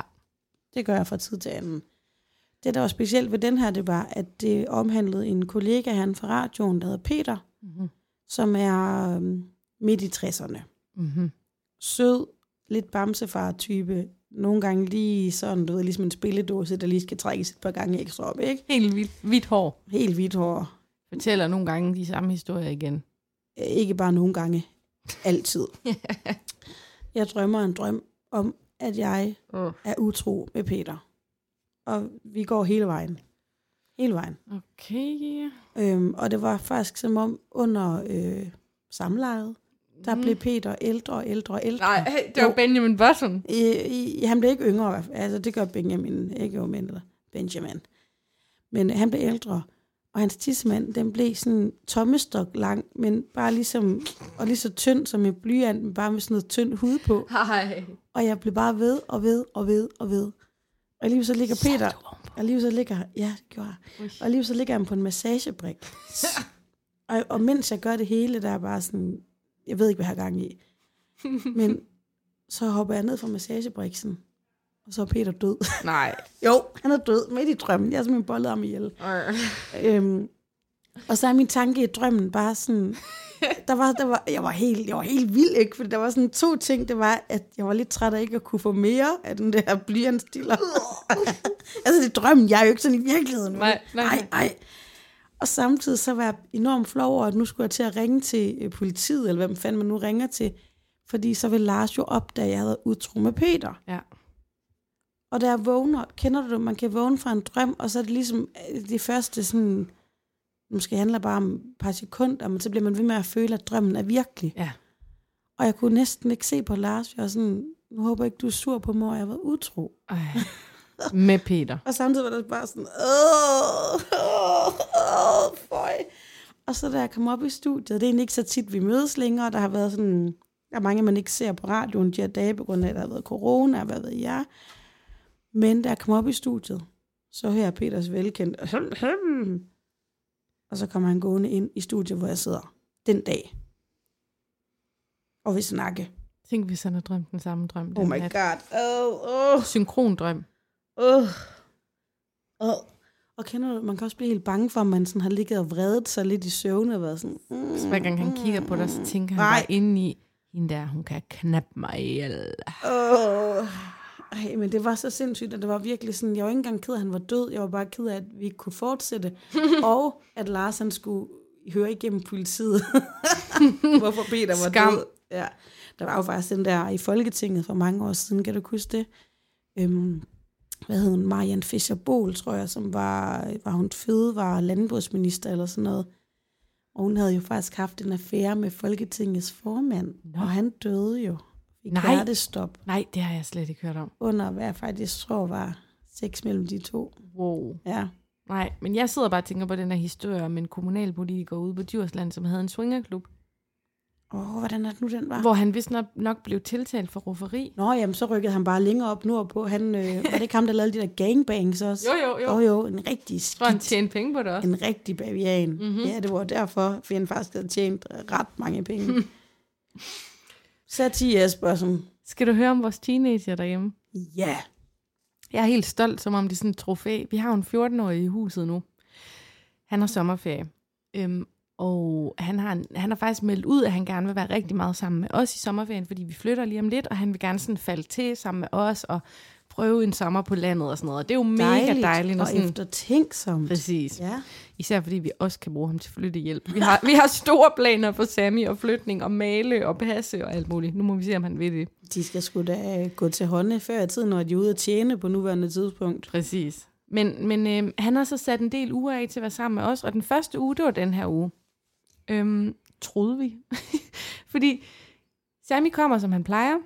Det gør jeg fra tid til anden. Det, der var specielt ved den her, det var, at det omhandlede en kollega han fra radioen, der hedder Peter, Mm-hmm. som er øh, midt i 60'erne Mm-hmm. sød, lidt bamsefar-type. Nogle gange lige sådan, du ved, ligesom en spilledåse, der lige skal trækkes et par gange ekstra op, ikke? Helt hvidt, hvidt hår. Helt hvidt hår. Fortæller nogle gange de samme historier igen. Øh, Ikke bare nogle gange. Altid. Jeg drømmer en drøm om, at jeg Uh. er utro med Peter. Og vi går hele vejen. hele vejen. Okay. Øhm, og det var faktisk som om under øh, samlejet, der Mm. blev Peter ældre og ældre og ældre. Nej, det var Jo. Benjamin Button. I, i, han blev ikke yngre, altså det gør Benjamin, ikke jo mindre, Benjamin. Men han blev ældre, og hans tissemand, den blev sådan tommestok lang, men bare ligesom, og lige så tynd som en blyant, men bare med sådan noget tynd hud på. Hej. Og jeg blev bare ved og ved og ved og ved. Og lige så ligger Peter, og lige så ligger, ja, det gjorde jeg. Og lige så ligger han på en massagebrik. og, og mens jeg gør det hele, der er bare sådan, jeg ved ikke, hvad jeg har gang i. Men så hopper jeg ned fra massagebriksen, og så er Peter død. Nej. jo, han er død midt i drømmen. Jeg har simpelthen bollet ham ihjel. Øhm, og så er min tanke i drømmen bare sådan, der var, der var, jeg, var helt, jeg var helt vild, ikke? For der var sådan to ting. Det var, at jeg var lidt træt af ikke at kunne få mere af den der blyantstiller. altså, det er drømmen. Jeg er jo ikke sådan i virkeligheden. Nej, nej, nej, nej. Og samtidig så var jeg enormt flov over, at nu skulle jeg til at ringe til øh, politiet, eller hvem fanden man nu ringer til. Fordi så vil Lars jo opdage, at jeg havde utro med Peter. Ja. Og da jeg vågner, kender du det, man kan vågne fra en drøm, og så er det ligesom øh, det første sådan, måske handler bare om et par sekunder, men så bliver man ved med at føle, at drømmen er virkelig. Ja. Og jeg kunne næsten ikke se på Lars, jeg var sådan, nu håber jeg ikke, du er sur på mig, og jeg var utro. Ej. Med Peter. Og samtidig var det bare sådan, åh, åh, åh, føj. Og så da jeg kom op i studiet, det er egentlig ikke så tit, vi mødes længere, der har været sådan, der er mange, man ikke ser på radioen de her dage, på grund af, at der har været corona, og hvad ved jeg. Men da jeg kom op i studiet, så hører jeg Peters velkendt, og så kommer han gående ind i studiet, hvor jeg sidder den dag. Og vi snakke. Tænk, hvis han har drømt den samme drøm. Oh my nat. god. Oh, oh. Synkrondrøm. Uh. Uh. Og kender du, man kan også blive helt bange for, at man sådan har ligget og vredet sig lidt i søvn og været sådan... Mm, Så hver gang han kigger på dig, så tænker han Nej. bare indeni, hende der, hun kan knappe mig ihjel. Åh. Ej, men det var så sindssygt, at det var virkelig sådan, jeg var ikke engang ked af, at han var død, jeg var bare ked af, at vi ikke kunne fortsætte, og at Lars han skulle høre igennem politiet, hvorfor Peter var Skam. død. Ja. Der var jo faktisk den der i Folketinget for mange år siden, kan du huske det? Øhm, hvad hed hun? Marianne Fischer Bohl, tror jeg, som var, var hun fødevare landbrugsminister eller sådan noget. Og hun havde jo faktisk haft en affære med Folketingets formand, Nå. og han døde jo. Fik Nej. hjertestop Nej, det har jeg slet ikke hørt om. under, hvad jeg faktisk tror var sex mellem de to. Wow. Ja. Nej, men jeg sidder bare og tænker på den her historie om en kommunalpolitiker ude på Djursland, som havde en swingerklub, Åh, oh, hvordan er det nu, den var? hvor han vist nok, nok blev tiltalt for rufferi. Nå, jamen, så rykkede han bare længere op nordpå. Han, øh, var det ikke ham, der lavede de der gangbangs også? Jo, jo, jo. Jo, jo, en rigtig Jeg tror, han skidt. tjente penge på det også. En rigtig bavian. Mhm. Mm-hmm. Ja, det var derfor, for han faktisk havde tjent ret mange penge. Satie Espersen. Skal du høre om vores teenager derhjemme? Ja. Jeg er helt stolt, som om det er sådan et trofæ. Vi har en 14-årig i huset nu. Han har sommerferie. Øhm, og han har, han har faktisk meldt ud, at han gerne vil være rigtig meget sammen med os i sommerferien, fordi vi flytter lige om lidt, og han vil gerne sådan falde til sammen med os og prøve en sommer på landet og sådan noget. Og det er jo mega dejligt. dejligt når og sådan, eftertænksomt. Præcis. Ja. Især fordi vi også kan bruge ham til flyttehjælp. Vi har, vi har store planer for Sammy og flytning og male og passe og alt muligt. Nu må vi se, om han vil det. De skal sgu da øh, gå til hånde før i tiden, når de er ude at tjene på nuværende tidspunkt. Præcis. Men, men øh, han har så sat en del uger af til at være sammen med os, og den første uge, det var den her uge. Øhm, troede vi. Fordi Sammy kommer, som han plejer,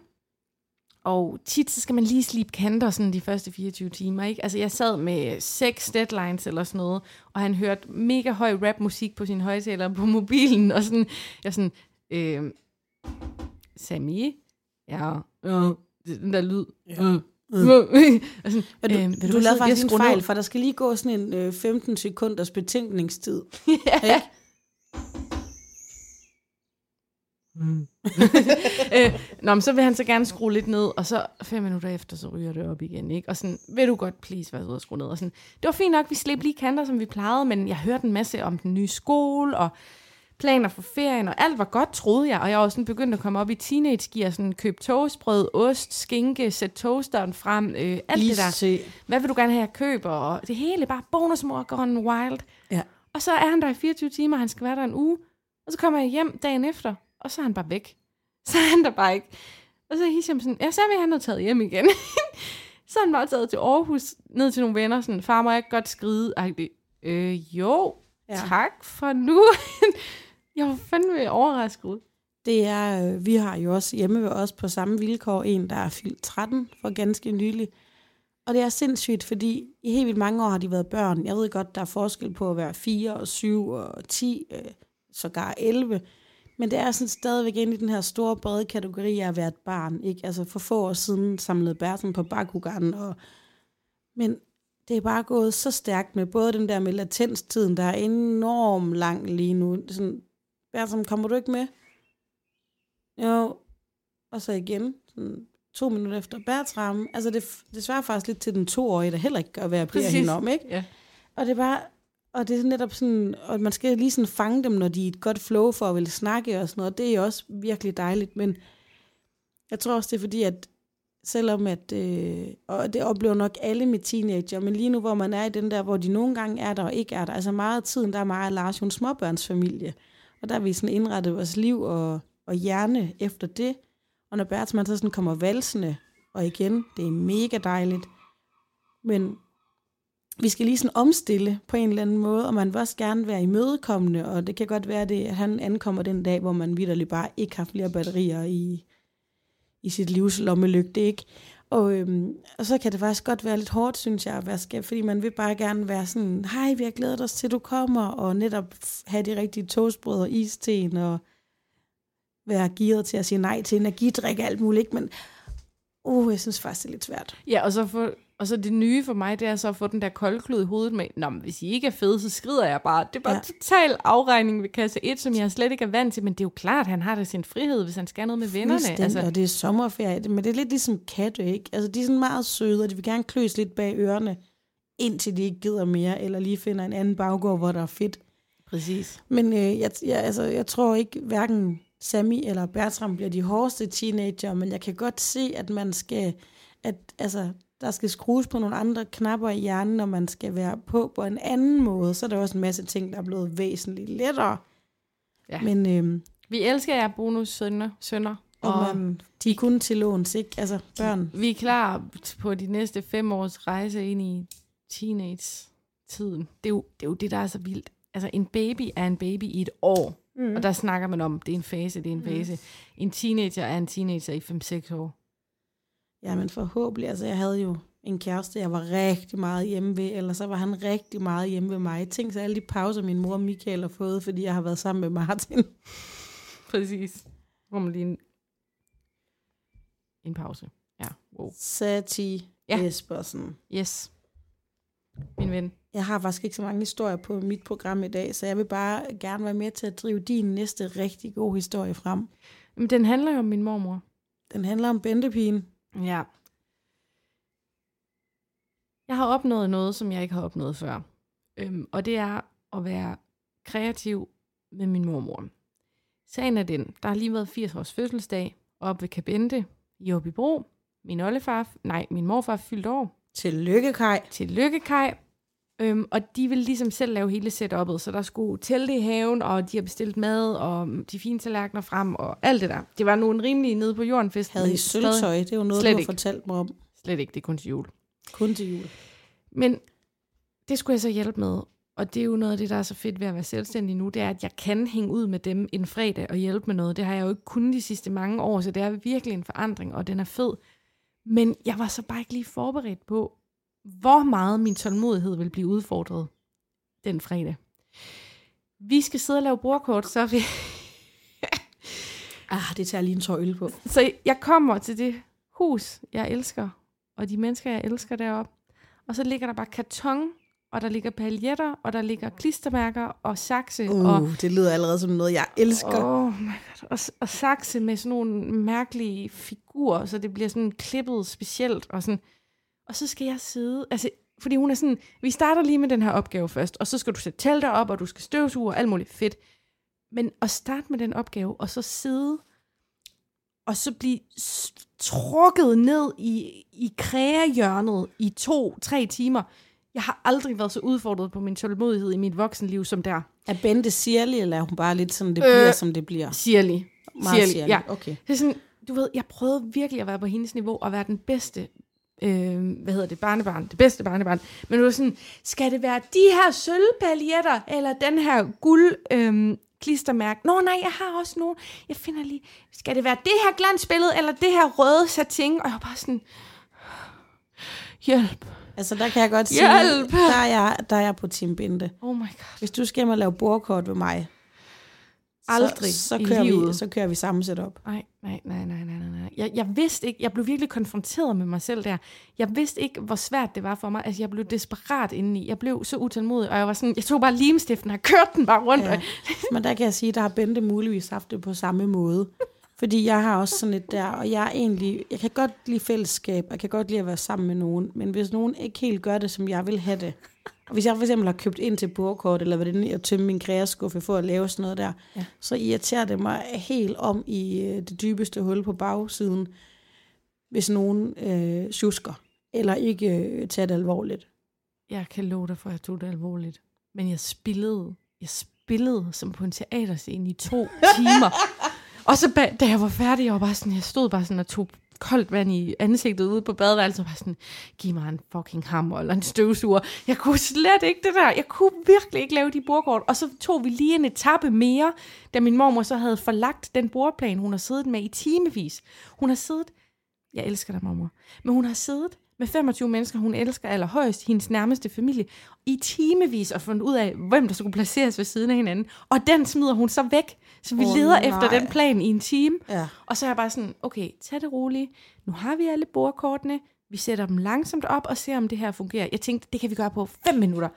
og tit så skal man lige slibe kanter sådan de første 24 timer. Ikke? Altså jeg sad med seks deadlines eller sådan noget, og han hørte mega høj rapmusik på sin højtaler på mobilen, og sådan, jeg sådan, øh, Sammy, ja, ja, den der lyd, ja. Mm. og sådan, Og du, Øhm, øh, du, du lavede faktisk en fejl, for der skal lige gå sådan en øh, 15 sekunders betænkningstid. ja. øh, nå, men så vil han så gerne skrue lidt ned, og så fem minutter efter, så ryger det op igen, ikke? Og sådan, vil du godt please være sød at skrue ned? Og sådan, det var fint nok, vi slip lige kanter, som vi plejede, men jeg hørte en masse om den nye skole, og planer for ferien, og alt var godt, troede jeg. Og jeg var også sådan begyndt at komme op i teenage-gear, sådan købe toastbrød, ost, skinke, sætte toasteren frem, øh, alt det der. se. Hvad vil du gerne have, jeg køber? Og det hele bare bonusmor gone wild. Ja. Og så er han der i 24 timer, han skal være der en uge. Og så kommer jeg hjem dagen efter, og så er han bare væk. Så er han der bare ikke. Og så er Hisham sådan, ja, så vil han have taget hjem igen. så er han bare taget til Aarhus, ned til nogle venner, sådan, far må jeg ikke godt skride. Øh, jo, ja. tak for nu. jeg var fandme overrasket. Det er, øh, vi har jo også hjemme ved os på samme vilkår en, der er fyldt 13 for ganske nylig. Og det er sindssygt, fordi i helt vildt mange år har de været børn. Jeg ved godt, der er forskel på at være 4 og 7 og 10, øh, sågar 11. Men det er sådan stadigvæk inde i den her store, brede kategori af at være et barn. Ikke? Altså for få år siden samlede Bersen på Bakugan. Og... Men det er bare gået så stærkt med både den der med latenstiden, der er enormt lang lige nu. Sådan, Bersen, kommer du ikke med? Jo. Og så igen, sådan to minutter efter Bertram. Altså det, det svarer faktisk lidt til den toårige, der heller ikke gør, hvad jeg bliver hende om, ikke? Ja. Og det er bare, og det er netop sådan, og man skal lige sådan fange dem, når de er et godt flow for at ville snakke og sådan noget. Det er jo også virkelig dejligt, men jeg tror også, det er fordi, at selvom at, øh, og det oplever nok alle med teenager, men lige nu, hvor man er i den der, hvor de nogle gange er der og ikke er der, altså meget af tiden, der er meget Lars jo en småbørnsfamilie, og der har vi sådan indrettet vores liv og, og hjerne efter det, og når Bertman så sådan kommer valsende, og igen, det er mega dejligt, men vi skal lige sådan omstille på en eller anden måde, og man vil også gerne være imødekommende, og det kan godt være, det, at han ankommer den dag, hvor man vidderligt bare ikke har flere batterier i, i sit livs lommelygte, ikke? Og, øhm, og så kan det faktisk godt være lidt hårdt, synes jeg, at være skab, fordi man vil bare gerne være sådan, hej, vi har glædet os til, du kommer, og netop have de rigtige toastbrød og isten, og være gearet til at sige nej til energidrik og alt muligt, ikke? men uh, jeg synes faktisk, det er lidt svært. Ja, og så, for, og så det nye for mig, det er så at få den der koldklud i hovedet med, Nå, men hvis I ikke er fede, så skrider jeg bare. Det er bare ja. total afregning ved kasse 1, som jeg slet ikke er vant til, men det er jo klart, at han har da sin frihed, hvis han skal noget med vennerne. Altså. og det er sommerferie, men det er lidt ligesom katte, ikke? Altså, de er sådan meget søde, og de vil gerne kløs lidt bag ørerne, indtil de ikke gider mere, eller lige finder en anden baggård, hvor der er fedt. Præcis. Men øh, jeg, jeg, altså, jeg tror ikke, hverken Sammy eller Bertram bliver de hårdeste teenager, men jeg kan godt se, at man skal, at altså, der skal skrues på nogle andre knapper i hjernen, når man skal være på på en anden måde. Så er der også en masse ting, der er blevet væsentligt lettere. Ja. Men øhm, Vi elsker jer bonussønner, sønner. og man, de er kun til låns, ikke? Altså børn. Vi er klar på de næste fem års rejse ind i teenage-tiden. Det er, jo, det er jo det, der er så vildt. Altså, en baby er en baby i et år. Mm. Og der snakker man om, det er en fase, det er en fase. Mm. En teenager er en teenager i 5-6 år. Ja, men forhåbentlig. Altså, jeg havde jo en kæreste, jeg var rigtig meget hjemme ved, eller så var han rigtig meget hjemme ved mig. Tænk så alle de pauser, min mor og Michael har fået, fordi jeg har været sammen med Martin. Præcis. Hvor man lige en, en pause. Ja, wow. Sati Ja. Espersen. Yes. Min ven. Jeg har faktisk ikke så mange historier på mit program i dag, så jeg vil bare gerne være med til at drive din næste rigtig god historie frem. Men den handler jo om min mormor. Den handler om Bentepigen. Ja. Jeg har opnået noget, som jeg ikke har opnået før. Øhm, og det er at være kreativ med min mormor. Sagen er den, der har lige været 80 års fødselsdag op ved Kabente i Åbibro. Min oldefar, nej, min morfar fyldt år. Tillykke, Kai. til Lykkekaj. Øhm, og de ville ligesom selv lave hele setup'et, så der skulle telte i haven, og de har bestilt mad, og de fine tallerkener frem, og alt det der. Det var nu en rimelig nede på jorden fest. Havde I sølvtøj? Det er jo noget, Slet du har ikke. fortalt mig om. Slet ikke, det er kun til jul. Kun til jul. Men det skulle jeg så hjælpe med. Og det er jo noget af det, der er så fedt ved at være selvstændig nu, det er, at jeg kan hænge ud med dem en fredag og hjælpe med noget. Det har jeg jo ikke kunnet de sidste mange år, så det er virkelig en forandring, og den er fed. Men jeg var så bare ikke lige forberedt på, hvor meget min tålmodighed vil blive udfordret den fredag. Vi skal sidde og lave bordkort, så vi... Ah, det tager lige en tår øl på. Så jeg kommer til det hus, jeg elsker, og de mennesker, jeg elsker deroppe. Og så ligger der bare karton, og der ligger paljetter, og der ligger klistermærker og sakse. Uh, og, det lyder allerede som noget, jeg elsker. oh my God, og, og sakse med sådan nogle mærkelige figurer, så det bliver sådan klippet specielt. Og, sådan. Og så skal jeg sidde, altså, fordi hun er sådan, vi starter lige med den her opgave først, og så skal du sætte telter op, og du skal støvsuge og alt muligt fedt. Men at starte med den opgave, og så sidde og så blive trukket ned i, i krægehjørnet i to-tre timer. Jeg har aldrig været så udfordret på min tålmodighed i mit voksenliv som der. Er Bente sirlig, eller er hun bare lidt sådan, det Øh, bliver, som det bliver? Sirlig. Meget sirlig, sirlig. ja. Okay. Det er sådan, du ved, jeg prøvede virkelig at være på hendes niveau og være den bedste øh, hvad hedder det, barnebarn, det bedste barnebarn, men du var sådan, skal det være de her sølvpaljetter, eller den her guld øh, klistermærke? Nå nej, jeg har også nogle, jeg finder lige, skal det være det her glansbillede, eller det her røde satin? Og jeg var bare sådan, hjælp. Altså, der kan jeg godt sige, Hjælp! der er, jeg, der er jeg på Team Binde. Oh my god. Hvis du skal hjem og lave bordkort ved mig, Aldrig så, så, kører vi, så kører vi samme setup. Nej, nej, nej, nej, nej, nej. Jeg, jeg vidste ikke, jeg blev virkelig konfronteret med mig selv der. Jeg vidste ikke, hvor svært det var for mig. Altså, jeg blev desperat indeni. Jeg blev så utålmodig, og jeg var sådan, jeg tog bare limstiften og kørte den bare rundt. Ja. Men der kan jeg sige, der har Bente muligvis haft det på samme måde. Fordi jeg har også sådan lidt der, og jeg er egentlig, jeg kan godt lide fællesskab, jeg kan godt lide at være sammen med nogen, men hvis nogen ikke helt gør det, som jeg vil have det, og hvis jeg for eksempel har købt ind til bordkort, eller hvad det er, at tømme min kreaskuffe for at lave sådan noget der, Ja. så irriterer det mig helt om i øh, det dybeste hul på bagsiden, hvis nogen øh, tjusker, eller ikke øh, tager det alvorligt. Jeg kan love dig for, at jeg tog det alvorligt. Men jeg spillede, jeg spillede som på en teaterscene i to timer. Og så da jeg var færdig, jeg var bare sådan, jeg stod bare sådan og tog koldt vand i ansigtet ude på badeværelset, og var sådan, giv mig en fucking hammer eller en støvsuger. Jeg kunne slet ikke det der. Jeg kunne virkelig ikke lave de bordkort. Og så tog vi lige en etape mere, da min mormor så havde forlagt den bordplan, hun har siddet med i timevis. Hun har siddet, jeg elsker dig, mormor, men hun har siddet med 25 mennesker, hun elsker allerhøjst, hendes nærmeste familie, i timevis og fundet ud af, hvem der skulle placeres ved siden af hinanden. Og den smider hun så væk. Så vi oh, leder nej. efter den plan i en time. Ja. Og så er jeg bare sådan, okay, tag det roligt. Nu har vi alle bordkortene. Vi sætter dem langsomt op og ser, om det her fungerer. Jeg tænkte, det kan vi gøre på 5 minutter.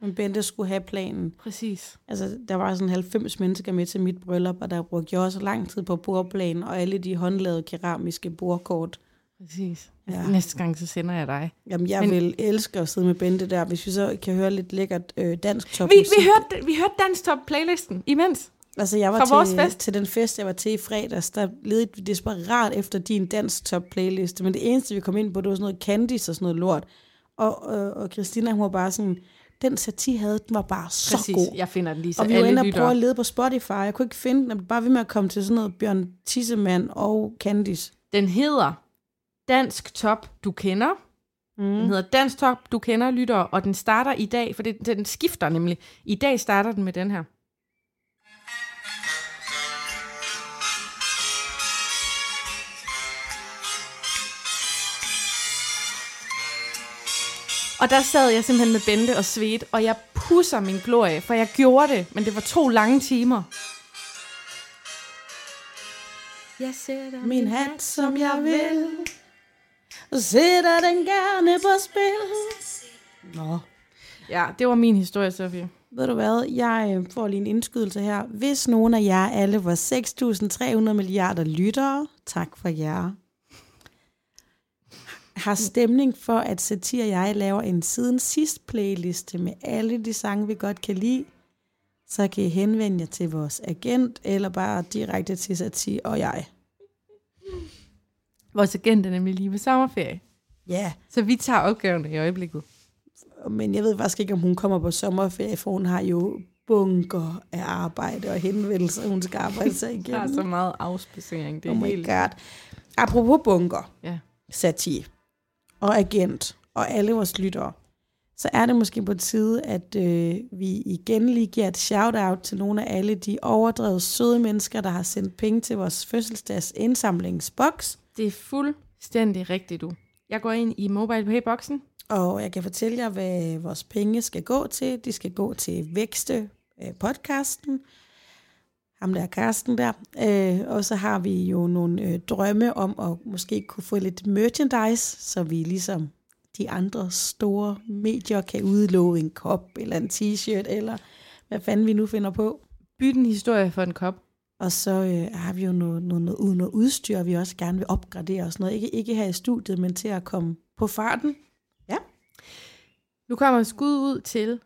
Men Bente skulle have planen. præcis. Altså, der var sådan 90 mennesker med til mit bryllup, og der brugte jeg også lang tid på bordplanen, og alle de håndlavede keramiske bordkort. Præcis. Ja. Næste gang, så sender jeg dig. Jamen, jeg Men- vil elske at sidde med Bente der, hvis vi så kan høre lidt lækkert øh, dansk top Vi, vi, hørte, vi hørte Dansk Top playlisten imens. Altså, jeg var fra vores til, fest. til den fest, jeg var til i fredags, der ledte vi desperat efter din dansk top playliste, men det eneste, vi kom ind på, det var sådan noget Candice og sådan noget lort. Og, øh, og Christina, hun var bare sådan, den sati havde, den var bare så Præcis. god. Jeg finder den lige, så Og vi var inde og prøve at lede på Spotify. Jeg kunne ikke finde den. Jeg bare ved med at komme til sådan noget Bjørn Tissemann og Candice. Den hedder Dansk Top, du kender. Mm. Den hedder Dansk Top, du kender, lytter, og den starter i dag, for det, den skifter nemlig. I dag starter den med den her. Og der sad jeg simpelthen med Bente og Svet, og jeg pusser min glorie, for jeg gjorde det, men det var to lange timer. Jeg sætter Min hat, som jeg vil, og sætter den gerne på spil. Nå. Ja, det var min historie, Sofie. Ved du hvad, jeg øh, får lige en indskydelse her. Hvis nogen af jer, alle vores 6.300 milliarder lyttere, tak for jer, har stemning for, at Satir og jeg laver en siden sidst playliste med alle de sange, vi godt kan lide, så kan I henvende jer til vores agent, eller bare direkte til Satir og jeg. Vores agent er nemlig lige på sommerferie. Ja, Så vi tager opgaven i øjeblikket. men jeg ved faktisk ikke, om hun kommer på sommerferie, for hun har jo bunker af arbejde og henvendelser, hun skal arbejde sig Der er igennem. så meget afspacering. Det er Oh my helt... god. Apropos bunker, Ja. Sati og agent og alle vores lyttere, så er det måske på tide, at øh, vi igen lige giver et shout-out til nogle af alle de overdrevet søde mennesker, der har sendt penge til vores fødselsdags indsamlingsboks. Det er fuldstændig rigtigt, du. Jeg går ind i mobile pay-boksen. Og jeg kan fortælle jer, hvad vores penge skal gå til. De skal gå til Vækste øh, podcasten. Ham der Karsten der. Øh, og så har vi jo nogle øh, drømme om at måske kunne få lidt merchandise, så vi ligesom de andre store medier kan udlove en kop eller en t-shirt, eller hvad fanden vi nu finder på. Byt en historie for en kop. Og så øh, har vi jo noget, noget, noget, noget udstyr, vi også gerne vil opgradere og sådan noget. Ikke, ikke her i studiet, men til at komme på farten. Nu kommer skud ud til,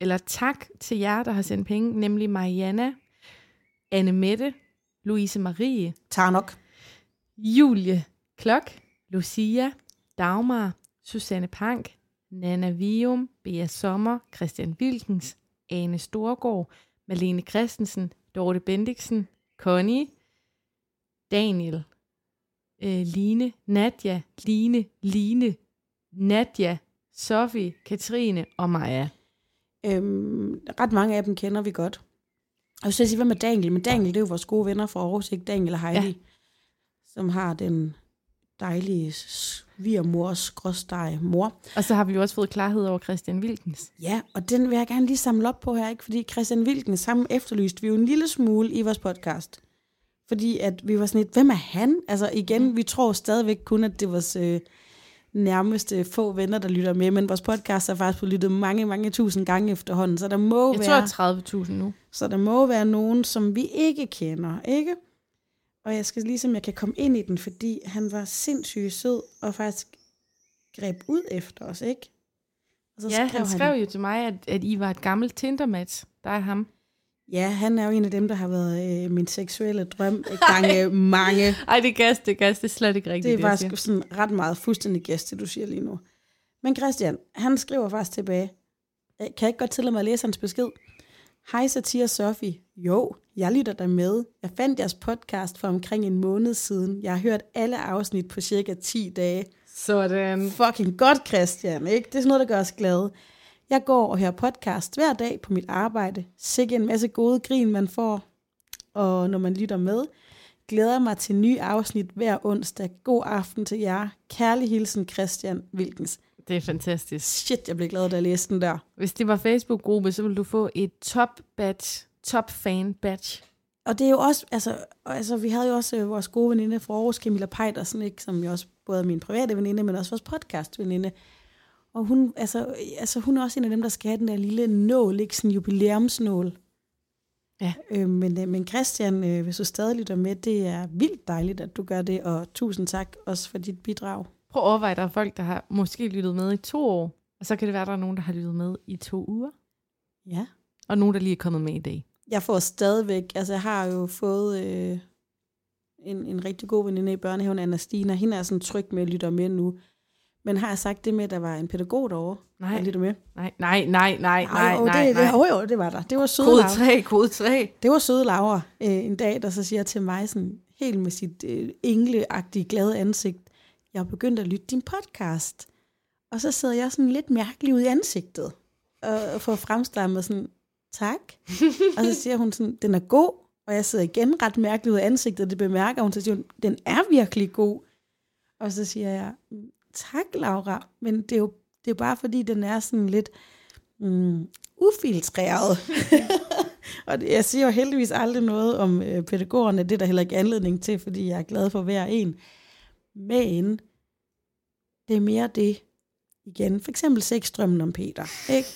eller tak til jer, der har sendt penge, nemlig Mariana, Anne Mette, Louise Marie, Tager nok. Julie Klok, Lucia, Dagmar, Susanne Pank, Nana Vium, Bea Sommer, Christian Wilkens, Ane Storgård, Malene Christensen, Dorte Bendiksen, Connie, Daniel, øh, Line, Nadja, Line, Line, Nadja, Sofie, Katrine og Maja. Øhm, ret mange af dem kender vi godt. Og jeg skal sige, hvad med Daniel? Men Daniel, det er jo vores gode venner fra Aarhus, ikke? Daniel og Heidi, ja. som har den dejlige svigermors gråsteg mor. Og så har vi jo også fået klarhed over Christian Wilkens. Ja, og den vil jeg gerne lige samle op på her, ikke? Fordi Christian Wilkens, sammen efterlyste vi jo en lille smule i vores podcast. Fordi at vi var sådan lidt, hvem er han? Altså igen, vi tror stadigvæk kun, at det var øh, nærmeste få venner, der lytter med, men vores podcast er faktisk blevet lyttet mange, mange tusind gange efterhånden, så der må Jeg være... tror 30.000 nu. Så der må være nogen, som vi ikke kender, ikke? Og jeg skal lige se, om jeg kan komme ind i den, fordi han var sindssygt sød, og faktisk greb ud efter os, ikke? Og Ja, han skrev jo til mig, at, at I var et gammelt Tinder-match. Der er ham. Ja, han er jo en af dem, der har været øh, min seksuelle drøm gange mange. Ej, det er gas, det gas. Det er slet ikke rigtigt, Det er jeg faktisk siger. sådan ret meget fuldstændig gæst, det du siger lige nu. Men Christian, han skriver faktisk tilbage. Jeg kan ikke godt tillade mig at læse hans besked. Hej Satire Sofie. Jo, jeg lytter dig med. Jeg fandt jeres podcast for omkring en måned siden. Jeg har hørt alle afsnit på cirka 10 dage. Sådan. Fucking godt, Christian, ikke? Det er sådan noget, der gør os glade. Jeg går og hører podcast hver dag på mit arbejde. Sikke en masse gode grin, man får. Og når man lytter med, glæder mig til nye afsnit hver onsdag. God aften til jer. Kærlig hilsen, Christian Wilkens. Det er fantastisk. Shit, jeg blev glad, da jeg læste den der. Hvis det var Facebook-gruppe, så ville du få et top badge, top fan badge. Og det er jo også, altså, altså vi havde jo også øh, vores gode veninde fra Aarhus, Camilla Pejdersen, ikke, som jo også både er min private veninde, men også vores podcast veninde. Og hun, altså, altså, hun er også en af dem, der skal have den der lille nål, ikke sådan jubilæumsnål. Ja. Øh, men, øh, men Christian, øh, hvis du stadig lytter med, det er vildt dejligt, at du gør det, og tusind tak også for dit bidrag. Prøv at overveje, der er folk, der har måske lyttet med i to år, og så kan det være, der er nogen, der har lyttet med i to uger, Ja. og nogen, der lige er kommet med i dag. Jeg får stadigvæk, altså jeg har jo fået øh, en, en rigtig god veninde i børnehaven, Anna Stina. Hende er sådan tryg med at lytte med nu. Men har jeg sagt det med, at der var en pædagog derovre, Nej. der lytter med? Nej, nej, nej, nej, nej, jo, nej, det, nej. Det, jo, jo, det var der. Det var søde Kode Laura. 3, kode 3. Det var søde Laura øh, en dag, der så siger til mig sådan, helt med sit øh, engleagtige glade ansigt, jeg har begyndt at lytte din podcast. Og så sidder jeg sådan lidt mærkelig ud i ansigtet, og, og får fremstammet sådan, tak. og så siger hun sådan, den er god, og jeg sidder igen ret mærkeligt ud i ansigtet, og det bemærker hun, så siger hun, den er virkelig god. Og så siger jeg, mm, tak Laura, men det er jo, det er bare fordi, den er sådan lidt mm, ufiltreret. og jeg siger jo heldigvis aldrig noget om øh, pædagogerne, det er der heller ikke anledning til, fordi jeg er glad for hver en. Men det er mere det, igen, for eksempel sexdrømmen om Peter, ikke?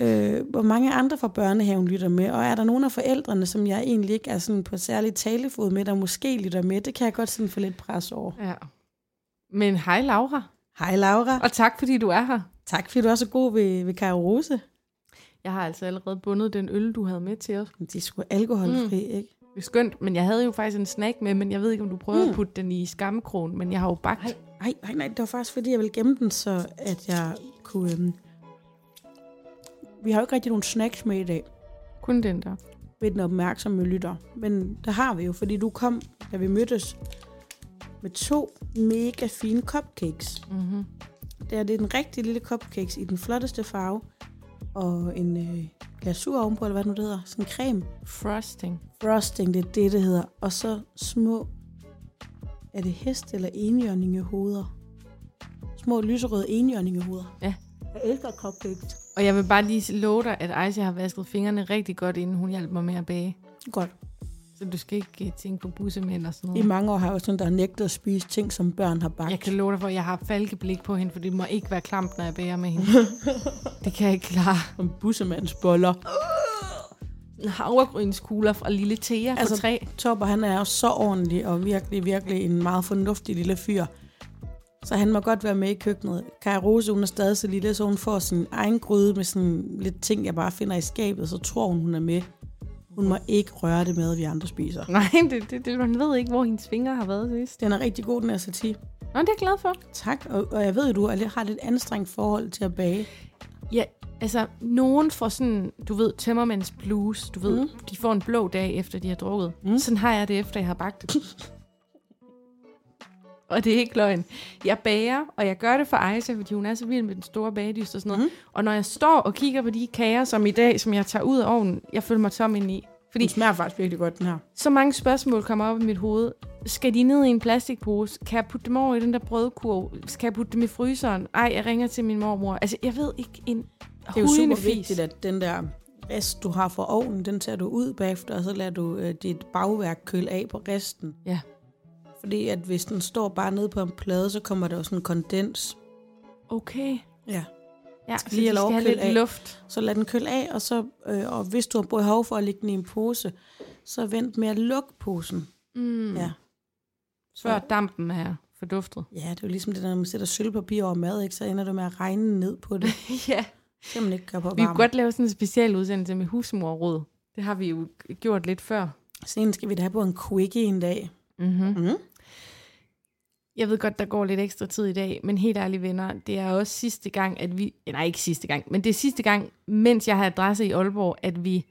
Øh, hvor mange andre fra børnehaven lytter med, og er der nogle af forældrene, som jeg egentlig ikke er sådan på særlig talefod med, der måske lytter med, det kan jeg godt sådan få lidt pres over. Ja. Men hej Laura, Hej Laura, og tak fordi du er her. tak fordi du er så god ved, ved Kaja Rose. Jeg har altså allerede bundet den øl, du havde med til os. De er sgu alkoholfri, mm. ikke? Det er skønt, men jeg havde jo faktisk en snack med, men jeg ved ikke, om du prøver mm. At putte den i skammekrogen, men jeg har jo bagt. Nej, nej, nej, nej, det var faktisk fordi, jeg ville gemme den, så at jeg kunne... Øhm... Vi har jo ikke rigtig nogen snacks med i dag, Kun den der. ved den opmærksomme lytter. Men det har vi jo, fordi du kom, da vi mødtes, med to mega fine cupcakes. Mm-hmm. Det er, det er den rigtige lille cupcakes i den flotteste farve, og en øh, glasur ovenpå, eller hvad nu det hedder, sådan en creme. Frosting. Frosting, det er det, det hedder. Og så små, er det hest- eller enhjørningehoveder? Små lyserøde enhjørningehoveder. Ja. Jeg elsker cupcakes. Og jeg vil bare lige love dig, at Aisha har vasket fingrene rigtig godt, inden hun hjalp mig med at bage. Godt. Så du skal ikke øh, tænke på bussemænd og sådan I noget. mange år har jeg jo sådan, der nægtet at spise ting, som børn har bagt. Jeg kan love dig for, at jeg har falkeblik på hende, for det må ikke være klamt, når jeg bager med hende. det kan jeg ikke klare. Som bussemandsboller. Havregrynskugler fra lille Thea altså, på træ. Topper, han er jo så ordentlig og virkelig, virkelig en meget fornuftig lille fyr. Så han må godt være med i køkkenet. Kaja Rose, hun er stadig så lille, så hun får sin egen gryde med sådan lidt ting, jeg bare finder i skabet, så tror hun, hun er med. Hun må ikke røre det med, vi andre spiser. Nej, det, det, det, man ved ikke, hvor hendes fingre har været sidst. Den er rigtig god, den her satie. Nå, det er jeg glad for. Tak, og, og jeg ved, at du har lidt- anstrengt forhold til at bage. Ja, altså, nogen får sådan, du ved, tømmermænds blues, du ved, Mm. de får en blå dag, efter de har drukket. Mm. Sådan har jeg det, efter jeg har bagt. og det er ikke løgn. Jeg bager, og jeg gør det for Aisha, fordi hun er så vild med den store bagedyst og sådan noget. Mm. Og når jeg står og kigger på de kager, som i dag, som jeg tager ud af ovnen, jeg føler mig tom ind i. Fordi Den smager faktisk virkelig godt, den her. så mange spørgsmål kommer op i mit hoved. Skal de ned i en plastikpose? Kan jeg putte dem over i den der brødkurv? Skal jeg putte dem i fryseren? Ej, jeg ringer til min mormor. Altså, jeg ved ikke en Det er jo super fis. vigtigt, at den der rest, du har fra ovnen, den tager du ud bagefter, og så lader du øh, dit bagværk køle af på resten. Ja. Fordi at hvis den står bare nede på en plade, så kommer der jo sådan kondens. Okay. Ja. Ja, så lige de have lov skal have lidt af. luft. Så lad den køle af, og, så, øh, og hvis du har behov for at lægge den i en pose, så vent med at lukke posen. Mm. Ja. Før dampen er forduftet. Ja, det er jo ligesom det, der, når man sætter sølvpapir over mad, ikke? så ender du med at regne ned på det. ja. Simpelthen ikke gøre på Vi kunne varme. godt lave sådan en special udsendelse med husmorråd. Det har vi jo gjort lidt før. Senere skal vi da have på en quickie en dag. Mm-hmm. Mm. Jeg ved godt, der går lidt ekstra tid i dag, men helt ærligt venner, det er også sidste gang, at vi... Nej, ikke sidste gang, men det er sidste gang, mens jeg har adresse i Aalborg, at vi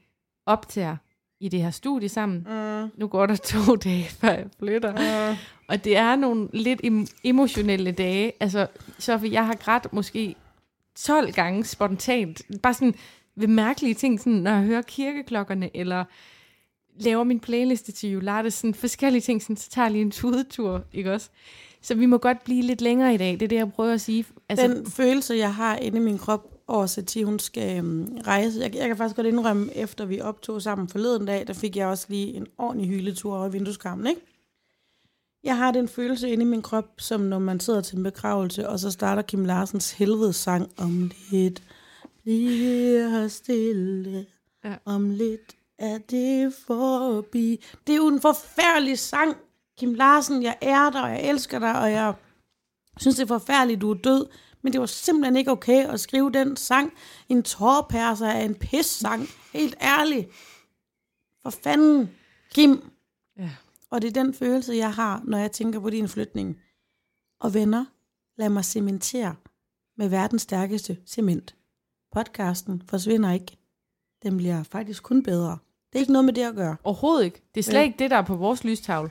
optager i det her studie sammen. Mm. Nu går der to dage, før jeg flytter. Mm. Og det er nogle lidt em- emotionelle dage. Altså, Sofie, jeg har grædt måske 12 gange spontant. Bare sådan ved mærkelige ting, sådan, når jeg hører kirkeklokkerne, eller laver min playliste til Jularte, sådan forskellige ting, sådan, så tager jeg lige en tudetur, ikke også? Så vi må godt blive lidt længere i dag, det er det, jeg prøver at sige. Altså, Den følelse, jeg har inde i min krop over, at Satie, hun skal um, rejse. Jeg, jeg kan faktisk godt indrømme, efter vi optog sammen forleden dag, der fik jeg også lige en ordentlig hyletur over vindueskarmen, ikke? Jeg har den følelse inde i min krop, som når man sidder til en begravelse, og så starter Kim Larsens helvedes sang om lidt. Bliver stille, ja. om lidt er det forbi. Det er jo en forfærdelig sang, Kim Larsen. Jeg er dig, og jeg elsker dig, og jeg synes, det er forfærdeligt, du er død. Men det var simpelthen ikke okay at skrive den sang. En tårperser af en pis-sang. Helt ærligt. For fanden, Kim. ja. Og det er den følelse, jeg har, når jeg tænker på din flytning. Og venner, lad mig cementere med verdens stærkeste cement. Podcasten forsvinder ikke. Den bliver faktisk kun bedre. Det er ikke noget med det at gøre. Overhovedet ikke. Det er slet Ja. ikke det, der er på vores lystavle.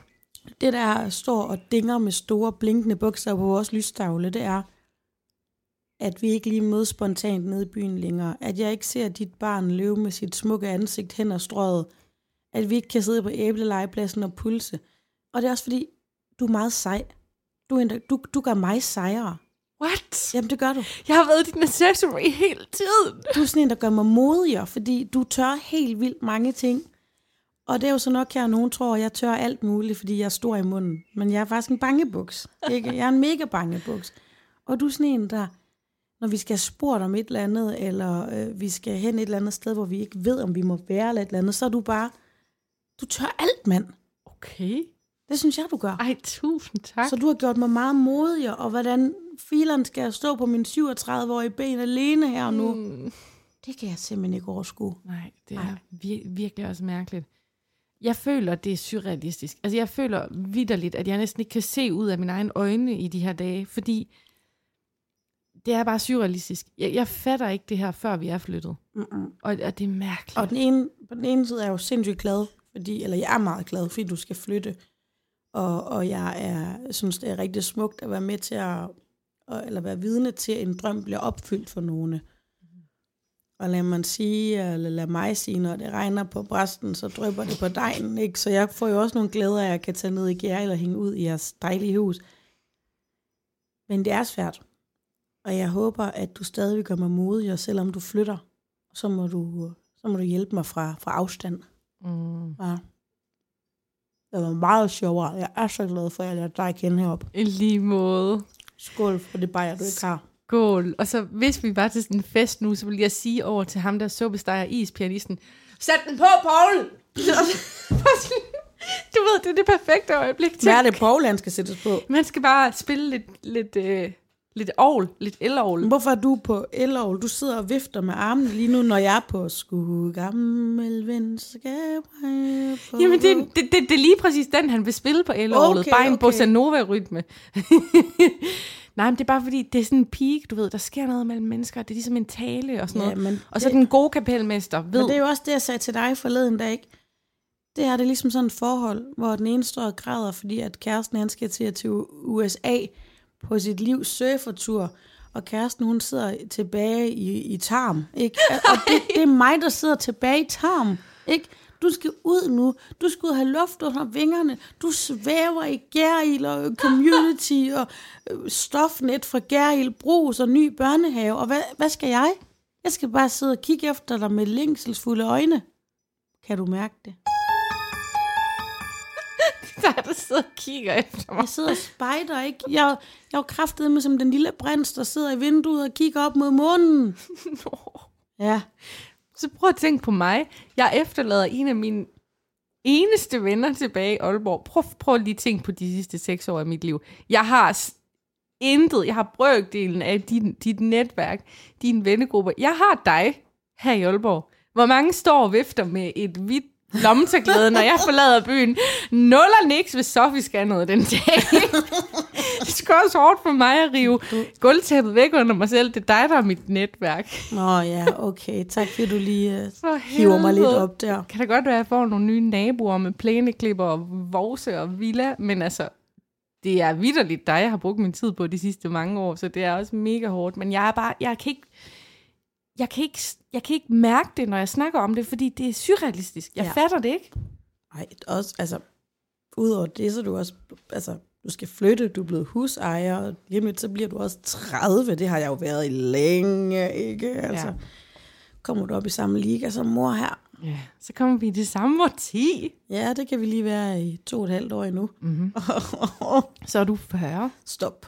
Det, der står og dinger med store blinkende bukser på vores lystavle, det er, at vi ikke lige mødes spontant nede i byen længere. At jeg ikke ser dit barn løbe med sit smukke ansigt hen og strøget. At vi ikke kan sidde på æblelegepladsen og pulse. Og det er også fordi, du er meget sej. Du, endda, du, du gør mig sejere. What? Jamen, det gør du. Jeg har været din accessory hele tiden. Du er sådan en, der gør mig modigere, fordi du tør helt vildt mange ting. Og det er jo så nok her, nogen tror, at jeg tør alt muligt, fordi jeg er stor i munden. Men jeg er faktisk en bangebuks. Ikke? Jeg er en mega bangebuks. Og du er sådan en, der, når vi skal spurgt om et eller andet, eller øh, vi skal hen et eller andet sted, hvor vi ikke ved, om vi må være eller et eller andet, så er du bare, du tør alt, mand. Okay. Det synes jeg, du gør. Ej, tusind tak. Så du har gjort mig meget modigere, og hvordan fileren skal jeg stå på min 37-årige ben alene her nu, Mm. det kan jeg simpelthen ikke overskue. Nej, det er vir- virkelig også mærkeligt. Jeg føler, det er surrealistisk. Altså, jeg føler vidderligt, at jeg næsten ikke kan se ud af mine egne øjne i de her dage, fordi det er bare surrealistisk. Jeg, jeg fatter ikke det her, før vi er flyttet. Mm-mm. Og, og det er mærkeligt. Og den ene, på den ene side er jeg jo sindssygt glad, fordi, eller jeg er meget glad, fordi du skal flytte. Og, og jeg er, synes, det er rigtig smukt at være med til at, eller være vidne til, at en drøm bliver opfyldt for nogle. Og lad man sige, eller lad mig sige, når det regner på bræsten, så drypper det på dejen, ikke? Så jeg får jo også nogle glæder, at jeg kan tage ned i gær eller hænge ud i jeres dejlige hus. Men det er svært. Og jeg håber, at du stadig gør mig modig, og selvom du flytter, så må du, så må du hjælpe mig fra, fra afstand. Mm. Ja. Det var meget sjovere. Jeg er så glad for, at jeg lærte dig at kende heroppe. I lige måde. Skål for det bajer, du ikke har. Skål. Og så hvis vi var til sådan en fest nu, så ville jeg sige over til ham, der suppesteger ispianisten, sæt den på, Paul! du ved, det er det perfekte øjeblik. Hvad er det, Paul, han skal sættes på? Man skal bare spille lidt, lidt, øh, lidt ovl, lidt elovl. Hvorfor er du på elov? Du sidder og vifter med armene lige nu, når jeg er på sku gammel venskab. Jamen, det, det, det, det er lige præcis den, han vil spille på elovlet. Okay, bare en okay. bossa nova-rytme. Nej, men det er bare fordi, det er sådan en peak, du ved, der sker noget mellem mennesker. Det er ligesom en tale og sådan Ja, noget. men Og så det- den gode kapelmester ved... Men det er jo også det, jeg sagde til dig forleden dag, ikke? det er det ligesom sådan et forhold, hvor den ene står og græder, fordi at kæresten han skal til, til USA på sit livs surfertur, og kæresten hun sidder tilbage i, i tarm, ikke? Og det, det er mig, der sidder tilbage i tarm, ikke? Du skal ud nu. Du skal ud have luft under vingerne. Du svæver i Gæril og community og øh, stofnet fra Gæril Brus og ny børnehave. Og hvad, hvad skal jeg? Jeg skal bare sidde og kigge efter dig med længselsfulde øjne. Kan du mærke det? Er der sidder og kigger efter mig. Jeg sidder og spejder, ikke? Jeg, jeg er kraftet med som den lille brins, der sidder i vinduet og kigger op mod månen. Ja. Så prøv at tænke på mig. Jeg efterlader en af mine eneste venner tilbage i Aalborg. Prøv, prøv lige at tænke på de sidste seks år af mit liv. Jeg har intet. Jeg har brøkdelen af din, dit netværk, din vennegruppe. Jeg har dig her i Aalborg. Hvor mange står og vifter med et hvidt lommetørklæde, når jeg forlader byen. Nuller niks, hvis Sofie skal noget den dag. det skal også hårdt for mig at rive gulvtæppet væk under mig selv. Det er dig, der er mit netværk. Nå ja, okay. Tak fordi du lige uh, hiver mig lidt op der. Kan det godt være, at jeg får nogle nye naboer med plæneklipper og vorse og villa, men altså, det er vidderligt dig, jeg har brugt min tid på de sidste mange år, så det er også mega hårdt. Men jeg er bare, jeg kan ikke, jeg kan ikke, jeg kan ikke mærke det, når jeg snakker om det, fordi det er surrealistisk. Jeg Ja. fatter det ikke. Nej, også, altså, udover det, så du også, altså, du skal flytte, du er blevet husejer, og så bliver du også 30, det har jeg jo været i længe, ikke? Altså, Ja. ja. kommer du op i samme liga som mor her? Ja. Så kommer vi i det samme årti. Ja, det kan vi lige være i to og et halvt år endnu. Mm-hmm. Så er du 40. Stop.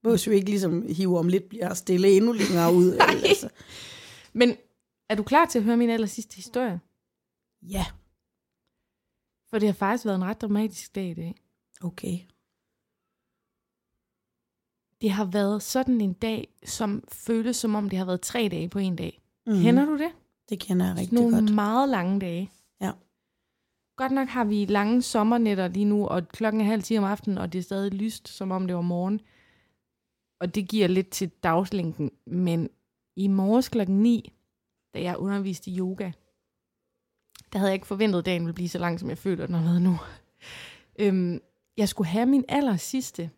Hvis vi ikke ligesom hiver om lidt, bliver stille endnu længere ud. altså. Men er du klar til at høre min aller sidste historie? Ja, For det har faktisk været en ret dramatisk dag i dag. okay. Det har været sådan en dag, som føles som om det har været tre dage på en dag. Mm. Kender du det? Det kender jeg rigtig nogle godt. meget lange dage. Ja. Godt nok har vi lange sommernetter lige nu, og klokken er halv 10 om aftenen, og det er stadig lyst, som om det var morgen. Og det giver lidt til dagslængden. Men i morges klokken 9, da jeg underviste i yoga, der havde jeg ikke forventet, at dagen ville blive så lang, som jeg føler, den har været nu. Øhm, jeg skulle have min aller sidste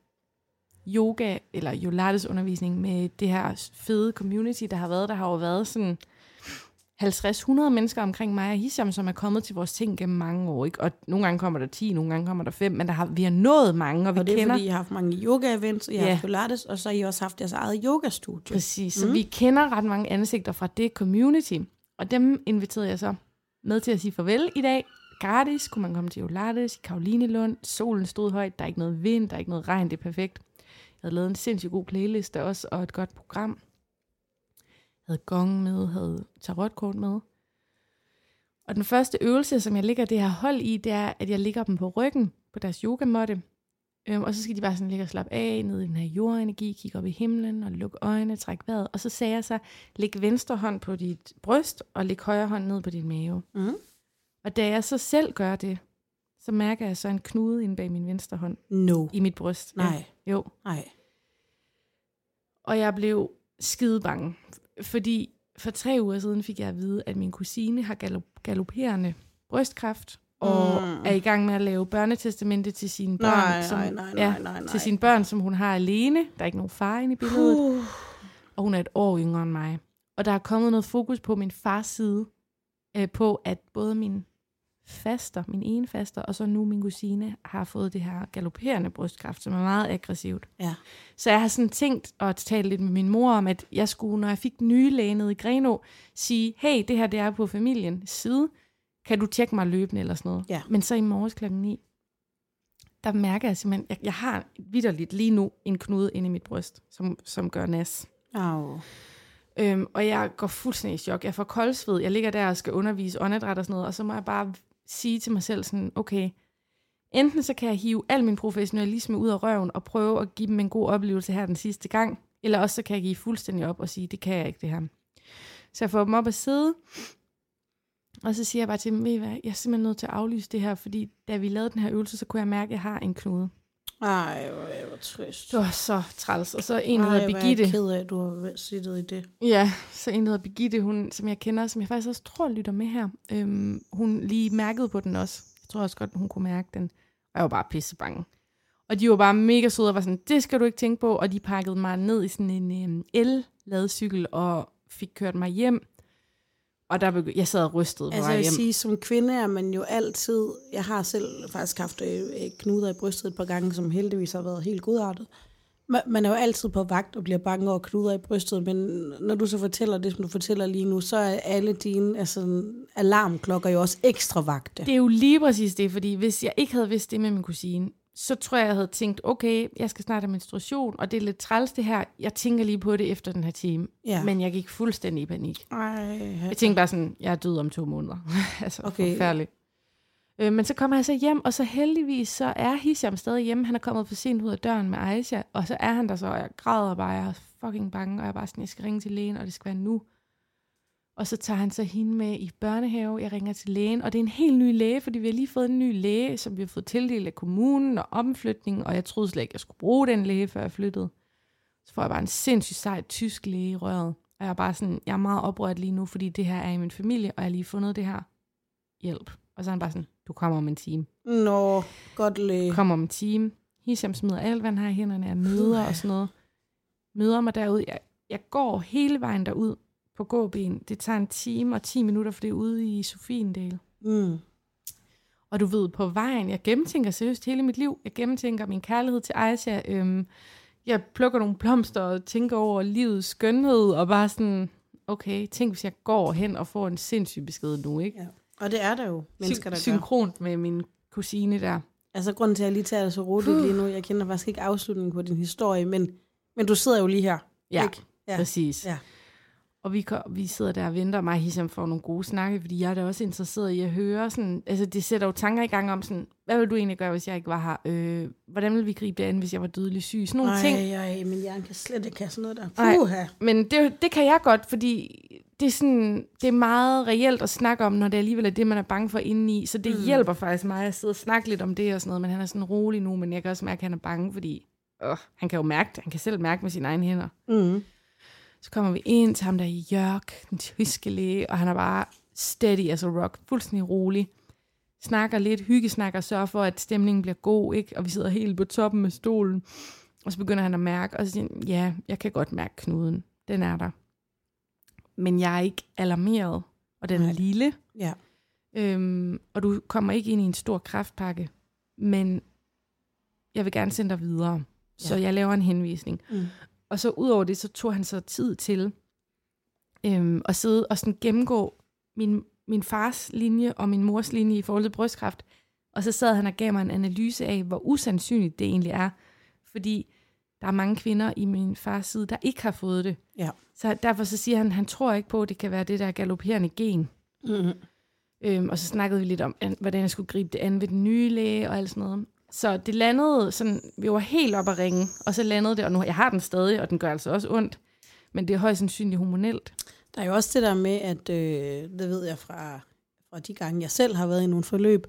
yoga, eller Jolates undervisning med det her fede community, der har været. Der har jo været sådan 50-100 mennesker omkring mig og Hisham, som er kommet til vores ting gennem mange år. Ikke? Og nogle gange kommer der 10, nogle gange kommer der 5, men der har, vi har nået mange, og vi Og det er kender... fordi, I har haft mange yoga-events, og I har Ja. haft Pilates, og så har I også haft jeres eget yogastudie. Præcis, så vi kender ret mange ansigter fra det community. Og dem inviterede jeg så med til at sige farvel i dag. Gratis kunne man komme til Jolates i Karolinelund. Solen stod højt, der er ikke noget vind, der er ikke noget regn, det er perfekt. Jeg havde lavet en sindssygt god playliste også, og et godt program. Havde gong med, havde tarotkort med. Og den første øvelse, som jeg ligger det her hold i, det er, at jeg ligger dem på ryggen på deres yogamåtte. Øhm, og så skal de bare sådan ligge og slappe af, ned i den her jordenergi, kigge op i himlen og lukke øjnene, trække vejret. Og så sagde jeg så, læg venstre hånd på dit bryst, og læg højre hånd ned på din mave. Mm. Og da jeg så selv gør det, så mærker jeg så en knude inde bag min venstre hånd No. i mit bryst. Nej. Ja, jo. Nej. Og jeg blev skide bange, fordi for tre uger siden fik jeg at vide, at min kusine har galop- galopperende brystkræft, og Mm. er i gang med at lave børnetestamente til sine børn, Nej, som, nej, nej, nej, nej, nej. til sine børn, som hun har alene. Der er ikke nogen far inde i billedet. Uh. og hun er et år yngre end mig. Og der er kommet noget fokus på min fars side, øh, på at både min faster, min ene faster, og så nu min kusine, har fået det her galopperende brystkræft, som er meget aggressivt. Ja. Så jeg har sådan tænkt og talt lidt med min mor om, at jeg skulle, når jeg fik nye læge nede i Greno, sige, hey, det her det er på familien side, kan du tjekke mig løbende eller sådan noget. Ja. Men så i morges klokken 9, der mærker jeg simpelthen, jeg, jeg har vidderligt lige nu en knude inde i mit bryst, som, som gør nas. Au. Øhm, og jeg går fuldstændig i chok. Jeg får koldsved. Jeg ligger der og skal undervise åndedræt og sådan noget, og så må jeg bare sige til mig selv sådan, okay, enten så kan jeg hive al min professionalisme ud af røven og prøve at give dem en god oplevelse her den sidste gang, eller også så kan jeg give fuldstændig op og sige, det kan jeg ikke det her. Så jeg får dem op at sidde, og så siger jeg bare til dem, ved I hvad, jeg er simpelthen nødt til at aflyse det her, fordi da vi lavede den her øvelse, så kunne jeg mærke, at jeg har en knude. Ej, hvor er hvor trist. Det var så træls. Og så en, der Ej, hedder er Birgitte. jeg ked af, at du har siddet i det. Ja, så en, der hedder Birgitte, hun, som jeg kender, som jeg faktisk også tror lytter med her. Øhm, hun lige mærkede på den også. Jeg tror også godt, hun kunne mærke den. Og jeg var bare pisse bange. Og de var bare mega søde og var sådan, det skal du ikke tænke på. Og de pakkede mig ned i sådan en øhm, el-ladcykel og fik kørt mig hjem. Og der begy- jeg sad og rystede på Altså vej jeg vil hjem. sige, som kvinde er man jo altid... Jeg har selv faktisk haft øh, øh, knuder i brystet et par gange, som heldigvis har været helt godartet. Ma- Man er jo altid på vagt og bliver bange over knuder i brystet, men når du så fortæller det, som du fortæller lige nu, så er alle dine altså, alarmklokker jo også ekstra vagte. Det er jo lige præcis det, fordi hvis jeg ikke havde vidst det med min kusine, så tror jeg, jeg havde tænkt, okay, jeg skal snart have menstruation, og det er lidt træls det her. Jeg tænker lige på det efter den her time. Ja. Men jeg gik fuldstændig i panik. Ej, Jeg tænkte bare sådan, jeg er død om to måneder. altså, okay. Forfærdeligt. Øh, men så kommer jeg så hjem, og så heldigvis, så er Hisham stadig hjemme. Han er kommet for sent ud af døren med Aisha, og så er han der så, og jeg græder bare, jeg er fucking bange, og jeg er bare sådan, jeg skal ringe til lægen, og det skal være nu. Og så tager han så hende med i børnehave, jeg ringer til lægen, og det er en helt ny læge, fordi vi har lige fået en ny læge, som vi har fået tildelt af kommunen og omflytning, og jeg troede slet ikke, jeg skulle bruge den læge, før jeg flyttede. Så får jeg bare en sindssygt sej tysk læge i røret. Og jeg er bare sådan, jeg er meget oprørt lige nu, fordi det her er i min familie, og jeg har lige fundet det her. Hjælp. Og så er han bare sådan, du kommer om en time. Nå, godt læge. Kommer om en time. Hisham smider alt, hvad han har i hænderne af møder og sådan noget. Møder mig derud. Jeg, jeg går hele vejen derud på gåben. Det tager en time og 10 minutter, for det er ude i Sofiendal. Mm. Og du ved, på vejen, jeg gennemtænker seriøst hele mit liv. Jeg gennemtænker min kærlighed til Aisha. Øhm, jeg plukker nogle blomster og tænker over livets skønhed, og bare sådan, okay, tænk hvis jeg går hen og får en sindssyg besked nu, ikke? Ja. Og det er der jo mennesker, der Sy- gør. synkront med min kusine der. Altså grunden til, at jeg lige tager det så roligt lige nu, jeg kender faktisk ikke afslutningen på din historie, men, men du sidder jo lige her. Ja, Ikke? Ja. præcis. Ja. Og vi, vi sidder der og venter, og mig Hisham får nogle gode snakke, fordi jeg er da også interesseret i at høre, sådan, altså det sætter jo tanker i gang om sådan, hvad vil du egentlig gøre, hvis jeg ikke var her? Øh, hvordan ville vi gribe det an, hvis jeg var dødelig syg? Sådan nogle Ej, ting. ej, min hjerne kan slet ikke have sådan noget der. Ej. Puha. Men det, det kan jeg godt, fordi det er, sådan, det er meget reelt at snakke om, når det alligevel er det, man er bange for indeni. Så det mm. hjælper faktisk mig at sidde og snakke lidt om det og sådan noget. Men han er sådan rolig nu, men jeg kan også mærke, at han er bange, fordi øh, han kan jo mærke det. Han kan selv mærke med sine egne hænder. Mm. Så kommer vi ind til ham der i Jørg, den tyske læge, og han er bare steady as a rock, fuldstændig rolig. Snakker lidt, hyggesnakker, sørger for, at stemningen bliver god, ikke? og vi sidder helt på toppen med stolen. Og så begynder han at mærke, og så siger han, ja, jeg kan godt mærke knuden, den er der. Men jeg er ikke alarmeret, og den er lille, Ja. øhm, og du kommer ikke ind i en stor kraftpakke, men jeg vil gerne sende dig videre. Så Ja. jeg laver en henvisning. Mm. Og så ud over det, så tog han så tid til øhm, at sidde og sådan gennemgå min, min fars linje og min mors linje i forhold til brystkræft. Og så sad han og gav mig en analyse af, hvor usandsynligt det egentlig er. Fordi der er mange kvinder i min fars side, der ikke har fået det. Ja. Så derfor så siger han, han tror ikke på, at det kan være det der galopperende gen. Mm. Øhm, og så snakkede vi lidt om, an- hvordan jeg skulle gribe det an ved den nye læge og alt sådan noget. Så det landede sådan, vi var helt op at ringe, og så landede det, og nu jeg har den stadig, og den gør altså også ondt. Men det er højst sandsynligt hormonelt. Der er jo også det der med, at øh, det ved jeg fra, fra de gange, jeg selv har været i nogle forløb,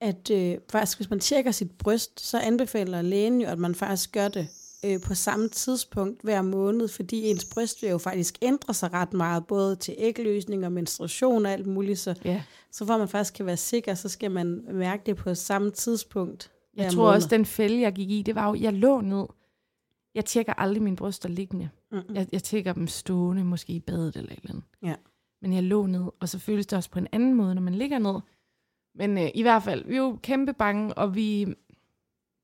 at øh, faktisk, hvis man tjekker sit bryst, så anbefaler lægen jo, at man faktisk gør det øh, på samme tidspunkt hver måned, fordi ens bryst vil jo faktisk ændre sig ret meget, både til ægløsning og menstruation og alt muligt, så, Ja. så for at man faktisk kan være sikker, så skal man mærke det på samme tidspunkt. Jeg tror måned. også, den fælde, jeg gik i, det var jo, jeg lå ned. Jeg tjekker aldrig mine bryster liggende. Mm-mm. Jeg, jeg tjekker dem stående, måske i badet eller et eller andet. Ja. Men jeg lå ned, og så føles det også på en anden måde, når man ligger ned. Men øh, i hvert fald, vi er jo kæmpe bange, og vi,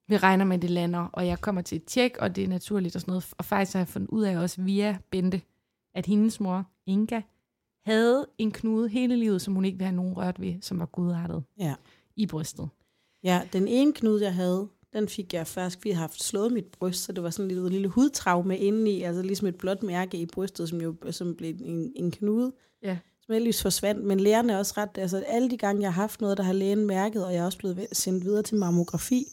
vi regner med, at det lander, og jeg kommer til et tjek, og det er naturligt og sådan noget. Og faktisk har jeg fundet ud af også via Bente, at hendes mor, Inga, havde en knude hele livet, som hun ikke ville have nogen rørt ved, som var gudartet Ja. i brystet. Ja, den ene knude, jeg havde, den fik jeg først, vi har haft slået mit bryst, så det var sådan en lille, lille hudtraume indeni, altså ligesom et blåt mærke i brystet, som jo som blev en, en knude, Ja. som heldigvis forsvandt. Men lægerne er også ret, altså alle de gange, jeg har haft noget, der har lægen mærket, og jeg er også blevet sendt videre til mammografi,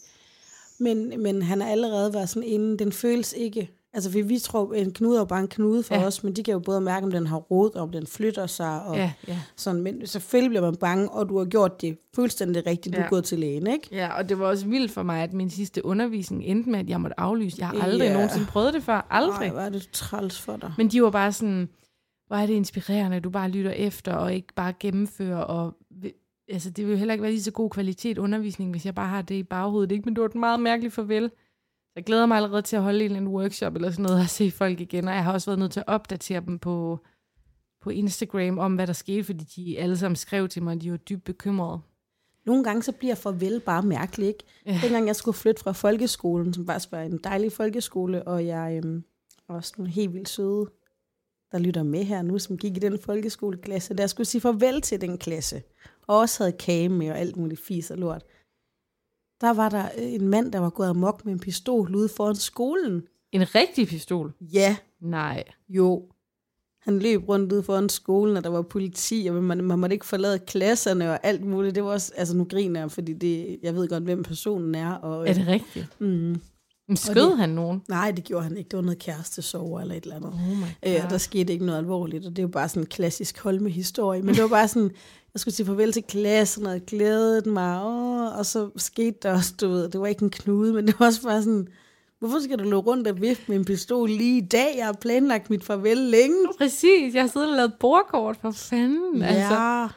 men, men han har allerede været sådan inden, den føles ikke Altså, fordi vi tror, en knude er jo bare en knude for Ja. os, men de kan jo både mærke, om den har rod, om den flytter sig, og Ja, ja. sådan. Men selvfølgelig bliver man bange, og du har gjort det fuldstændig rigtigt. Du Ja. er gået til lægen, ikke? Ja, og det var også vildt for mig, at min sidste undervisning endte med, at jeg måtte aflyse. Jeg har aldrig Ja. nogensinde prøvet det før. Aldrig. Nej, er det træls for dig. Men de var bare sådan, hvor er det inspirerende, at du bare lytter efter, og ikke bare gennemfører, og vi- altså, det vil jo heller ikke være lige så god kvalitet undervisning, hvis jeg bare har det i baghovedet, ikke? Men det var et meget mærkeligt farvel. Jeg glæder mig allerede til at holde en workshop eller sådan noget, og se folk igen, og jeg har også været nødt til at opdatere dem på, på Instagram om, hvad der skete, fordi de alle sammen skrev til mig, at de var dybt bekymrede. Nogle gange så bliver farvel bare mærkeligt, ikke? Ja. Dengang jeg skulle flytte fra folkeskolen, som faktisk var en dejlig folkeskole, og jeg øhm, også nogle helt vildt søde, der lytter med her nu, som gik i den folkeskoleklasse, der skulle sige farvel til den klasse, og også havde kage med og alt muligt fis og lort. Der var der øh, en mand, der var gået amok med en pistol ude foran skolen. En rigtig pistol? Ja, Nej. jo. Han løb rundt ude foran skolen, og der var politi, og man, man måtte ikke forlade klasserne og alt muligt. Det var også, altså nu griner jeg, fordi det, jeg ved godt, hvem personen er. Og, Er det rigtigt? Mm, Men skød det- han nogen? nej, det gjorde han ikke. Det var noget kærestesover eller et eller andet. Oh Øh, der skete ikke noget alvorligt, og det er jo bare sådan en klassisk Holme-historie. Men det var bare sådan, jeg skulle sige farvel til klassen, og jeg glædede mig, åh, og så skete der også, du ved, det var ikke en knude, men det var også bare sådan, hvorfor skal du løbe rundt og vifte med en pistol lige i dag? Jeg har planlagt mit farvel længe. Præcis, jeg har siddet og lavet bordkort for fanden. Altså.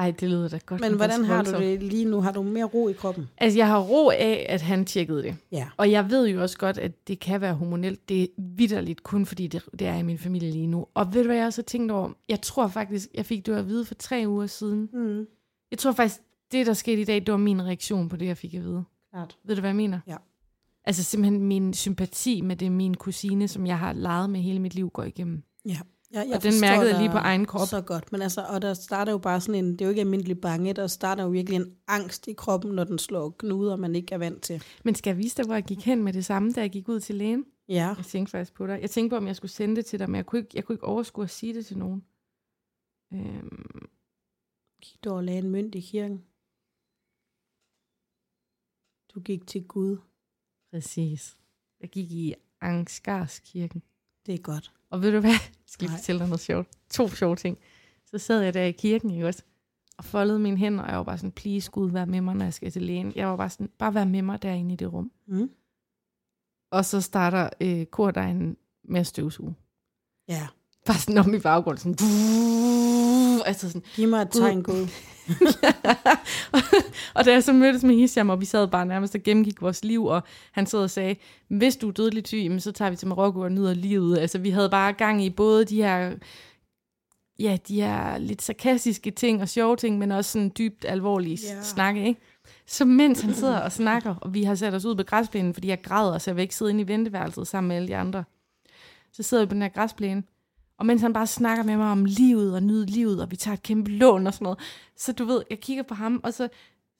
Ej, det lyder da godt. men hvordan har du det lige nu? Har du mere ro i kroppen? Altså, jeg har ro af, at han tjekkede det. Ja. Og jeg ved jo også godt, at det kan være hormonelt. Det er vidderligt kun fordi, det, det er i min familie lige nu. Og ved du, hvad jeg også har tænkt over? Jeg tror faktisk, jeg fik det at vide for tre uger siden. Mm. Jeg tror faktisk, det der skete i dag, det var min reaktion på det, jeg fik at vide. Klart. Ved du, hvad jeg mener? Ja. Altså simpelthen min sympati med det, min kusine, som jeg har leget med hele mit liv, går igennem. Ja. Jeg, Og den mærkede jeg lige på egen krop. Så godt, men altså, og der starter jo bare sådan en, det er jo ikke almindelig bange, der starter jo virkelig en angst i kroppen, når den slår knuder, man ikke er vant til. Men skal jeg vise dig, hvor jeg gik hen med det samme, da jeg gik ud til lægen? Ja, Jeg tænkte faktisk på dig. Jeg tænkte på, om jeg skulle sende det til dig, men jeg kunne ikke, jeg kunne ikke overskue at sige det til nogen. Øhm, gik du og lagde en mønt i kirken? Du gik til Gud. præcis. Jeg gik i Ansgarskirken. Det er godt. Og ved du hvad? Jeg skal Nej. fortælle dig noget sjovt. To sjove ting. Så sad jeg der i kirken, ikke også? Og foldede mine hænder, og jeg var bare sådan, please Gud, vær med mig, når jeg skal til lægen. Jeg var bare sådan, bare vær med mig derinde i det rum. Mm. Og så starter øh, kordejen med at støvsuge. Ja, Bare sådan om i baggrunden, sådan, altså sådan, giv mig et tegn, Gud. og da jeg så mødtes med Hisham, og vi sad bare nærmest og gennemgik vores liv, og han sad og sagde, hvis du er dødeligt syg, jamen, så tager vi til Marokko og nyder livet. Altså, vi havde bare gang i både de her, ja, de her lidt sarkastiske ting og sjove ting, men også sådan dybt alvorlige yeah. snakke, ikke? Så mens han sidder og snakker, og vi har sat os ud på græsplænen, fordi jeg græder, så jeg vil ikke sidde inde i venteværelset sammen med alle de andre. Så sidder vi på den her græsplæne, og mens han bare snakker med mig om livet og nyde livet, og vi tager et kæmpe lån og sådan noget, så du ved, jeg kigger på ham, og så,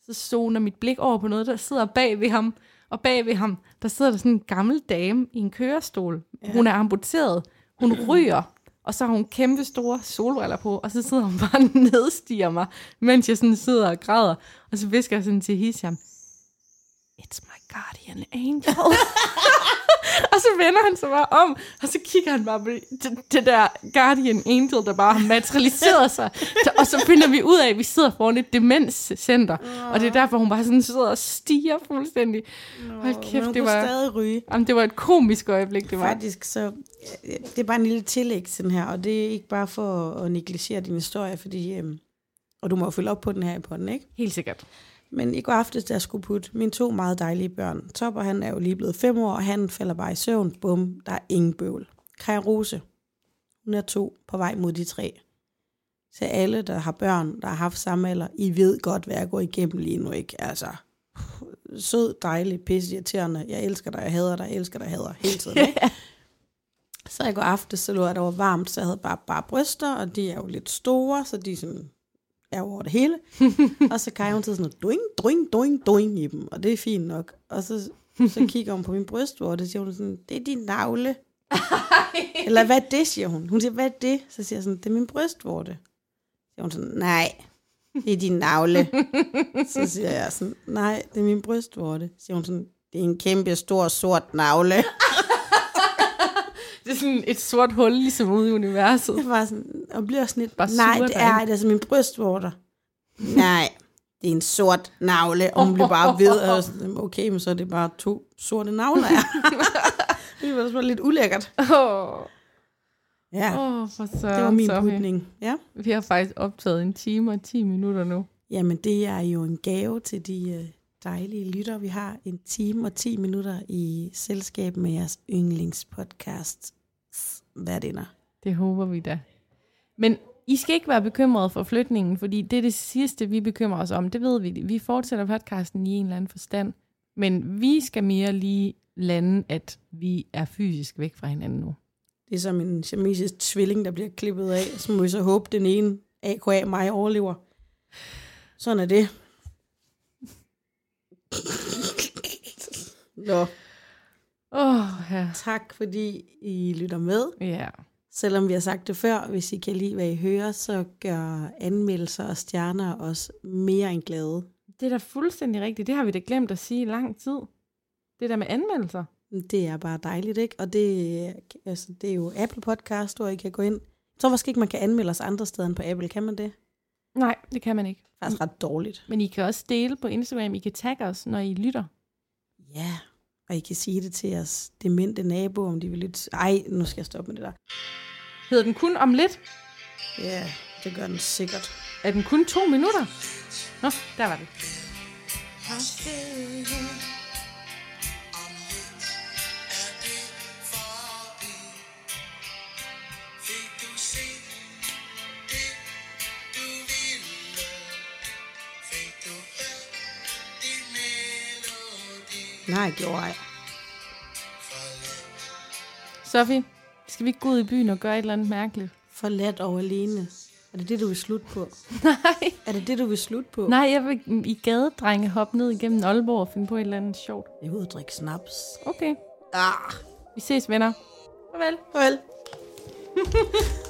så zoner mit blik over på noget, der sidder bag ved ham. Og bag ved ham, der sidder der sådan en gammel dame i en kørestol. Ja. Hun er amputeret. Hun ryger. Og så har hun kæmpe store solbriller på, og så sidder hun bare og nedstiger mig, mens jeg sådan sidder og græder. Og så visker jeg sådan til Hisham, It's my guardian angel. og så vender han sig bare om, og så kigger han bare på det, det der guardian angel, der bare har materialiseret sig. Og så finder vi ud af, at vi sidder foran et demenscenter. Og det er derfor, hun bare sådan sidder og stiger fuldstændig. Hold Men kæft, det var, stadig ryge. jamen, det var et komisk øjeblik, det var. Faktisk så, det er bare en lille tillæg til den her, og det er ikke bare for at negligere din historie, fordi, øhm, og du må jo følge op på den her i podden, ikke? Helt sikkert. Men i går aftes, jeg skulle putte mine to meget dejlige børn, Topper han er jo lige blevet fem år, og han falder bare i søvn. Bum, der er ingen bøvl. Kaja Rose, hun er to på vej mod de tre. Så alle, der har børn, der har haft samme alder, I ved godt, hvad jeg går igennem lige nu, ikke? Altså, sød, dejlig, pisse irriterende. Jeg elsker dig, jeg hader dig, jeg elsker dig, jeg hader hele tiden, ikke? Så i går aftes, så lå jeg, der var varmt, så jeg havde bare, bare bryster, og de er jo lidt store, så de sådan, er over det hele. og så kan hun til sådan noget, doing, doing, doing, doing i dem, og det er fint nok. Og så, så kigger hun på min brystvorte, og siger hun sådan, det er din navle. Eller hvad er det, siger hun. Hun siger, hvad er det? Så siger jeg sådan, det er min brystvorte. Så siger hun sådan, nej, det er din navle. så siger jeg sådan, nej, det er min brystvorte. Så siger hun sådan, det er en kæmpe stor sort navle. Det er sådan et sort hul, ligesom ude i universet. Jeg var sådan, og bliver sådan lidt, Bare nej, sure det er, det er altså min brystvorter. nej, det er en sort navle, og hun blev bare ved, og jeg var sådan, okay, men så er det bare to sorte navler, det var også lidt ulækkert. Åh, Ja, oh, for så, det var min Sofie. putning. Ja. Vi har faktisk optaget en time og 10 minutter nu. Jamen, det er jo en gave til de øh, dejlige lytter. Vi har en time og 10 minutter i selskab med jeres yndlingspodcast. Værdinder. Det håber vi da. Men I skal ikke være bekymrede for flytningen, fordi det er det sidste, vi bekymrer os om. Det ved vi. Vi fortsætter podcasten i en eller anden forstand. Men vi skal mere lige lande, at vi er fysisk væk fra hinanden nu. Det er som en siamesisk tvilling, der bliver klippet af. Så må vi så håbe, den ene AKA mig overlever. Sådan er det. Nå, Åh, oh, ja. tak fordi I lytter med. Ja. Selvom vi har sagt det før, hvis I kan lide, hvad I hører, så gør anmeldelser og stjerner os mere end glade. Det er da fuldstændig rigtigt. Det har vi da glemt at sige i lang tid. Det der med anmeldelser. Det er bare dejligt, ikke? Og det, altså, det er jo Apple Podcast, hvor I kan gå ind. Jeg tror måske ikke, man kan anmelde os andre steder end på Apple. Kan man det? Nej, det kan man ikke. Faktisk ret dårligt. Men I kan også dele på Instagram. I kan tagge os, når I lytter. Ja, og I kan sige det til jeres demente nabo, om de vil lidt... Ej, nu skal jeg stoppe med det der. Hedder den kun om lidt? Ja, det gør den sikkert. Er den kun to minutter? Nå, der var det. Nej, gjorde ej. Sofie, skal vi ikke gå ud i byen og gøre et eller andet mærkeligt? Forladt og alene. Er det det, du vil slutte på? Nej. Er det det, du vil slutte på? Nej, jeg vil i gadedrenge hoppe ned igennem Aalborg og finde på et eller andet sjovt. Jeg er ude og drikke snaps. Okay, Ah, vi ses venner. Farvel. farvel.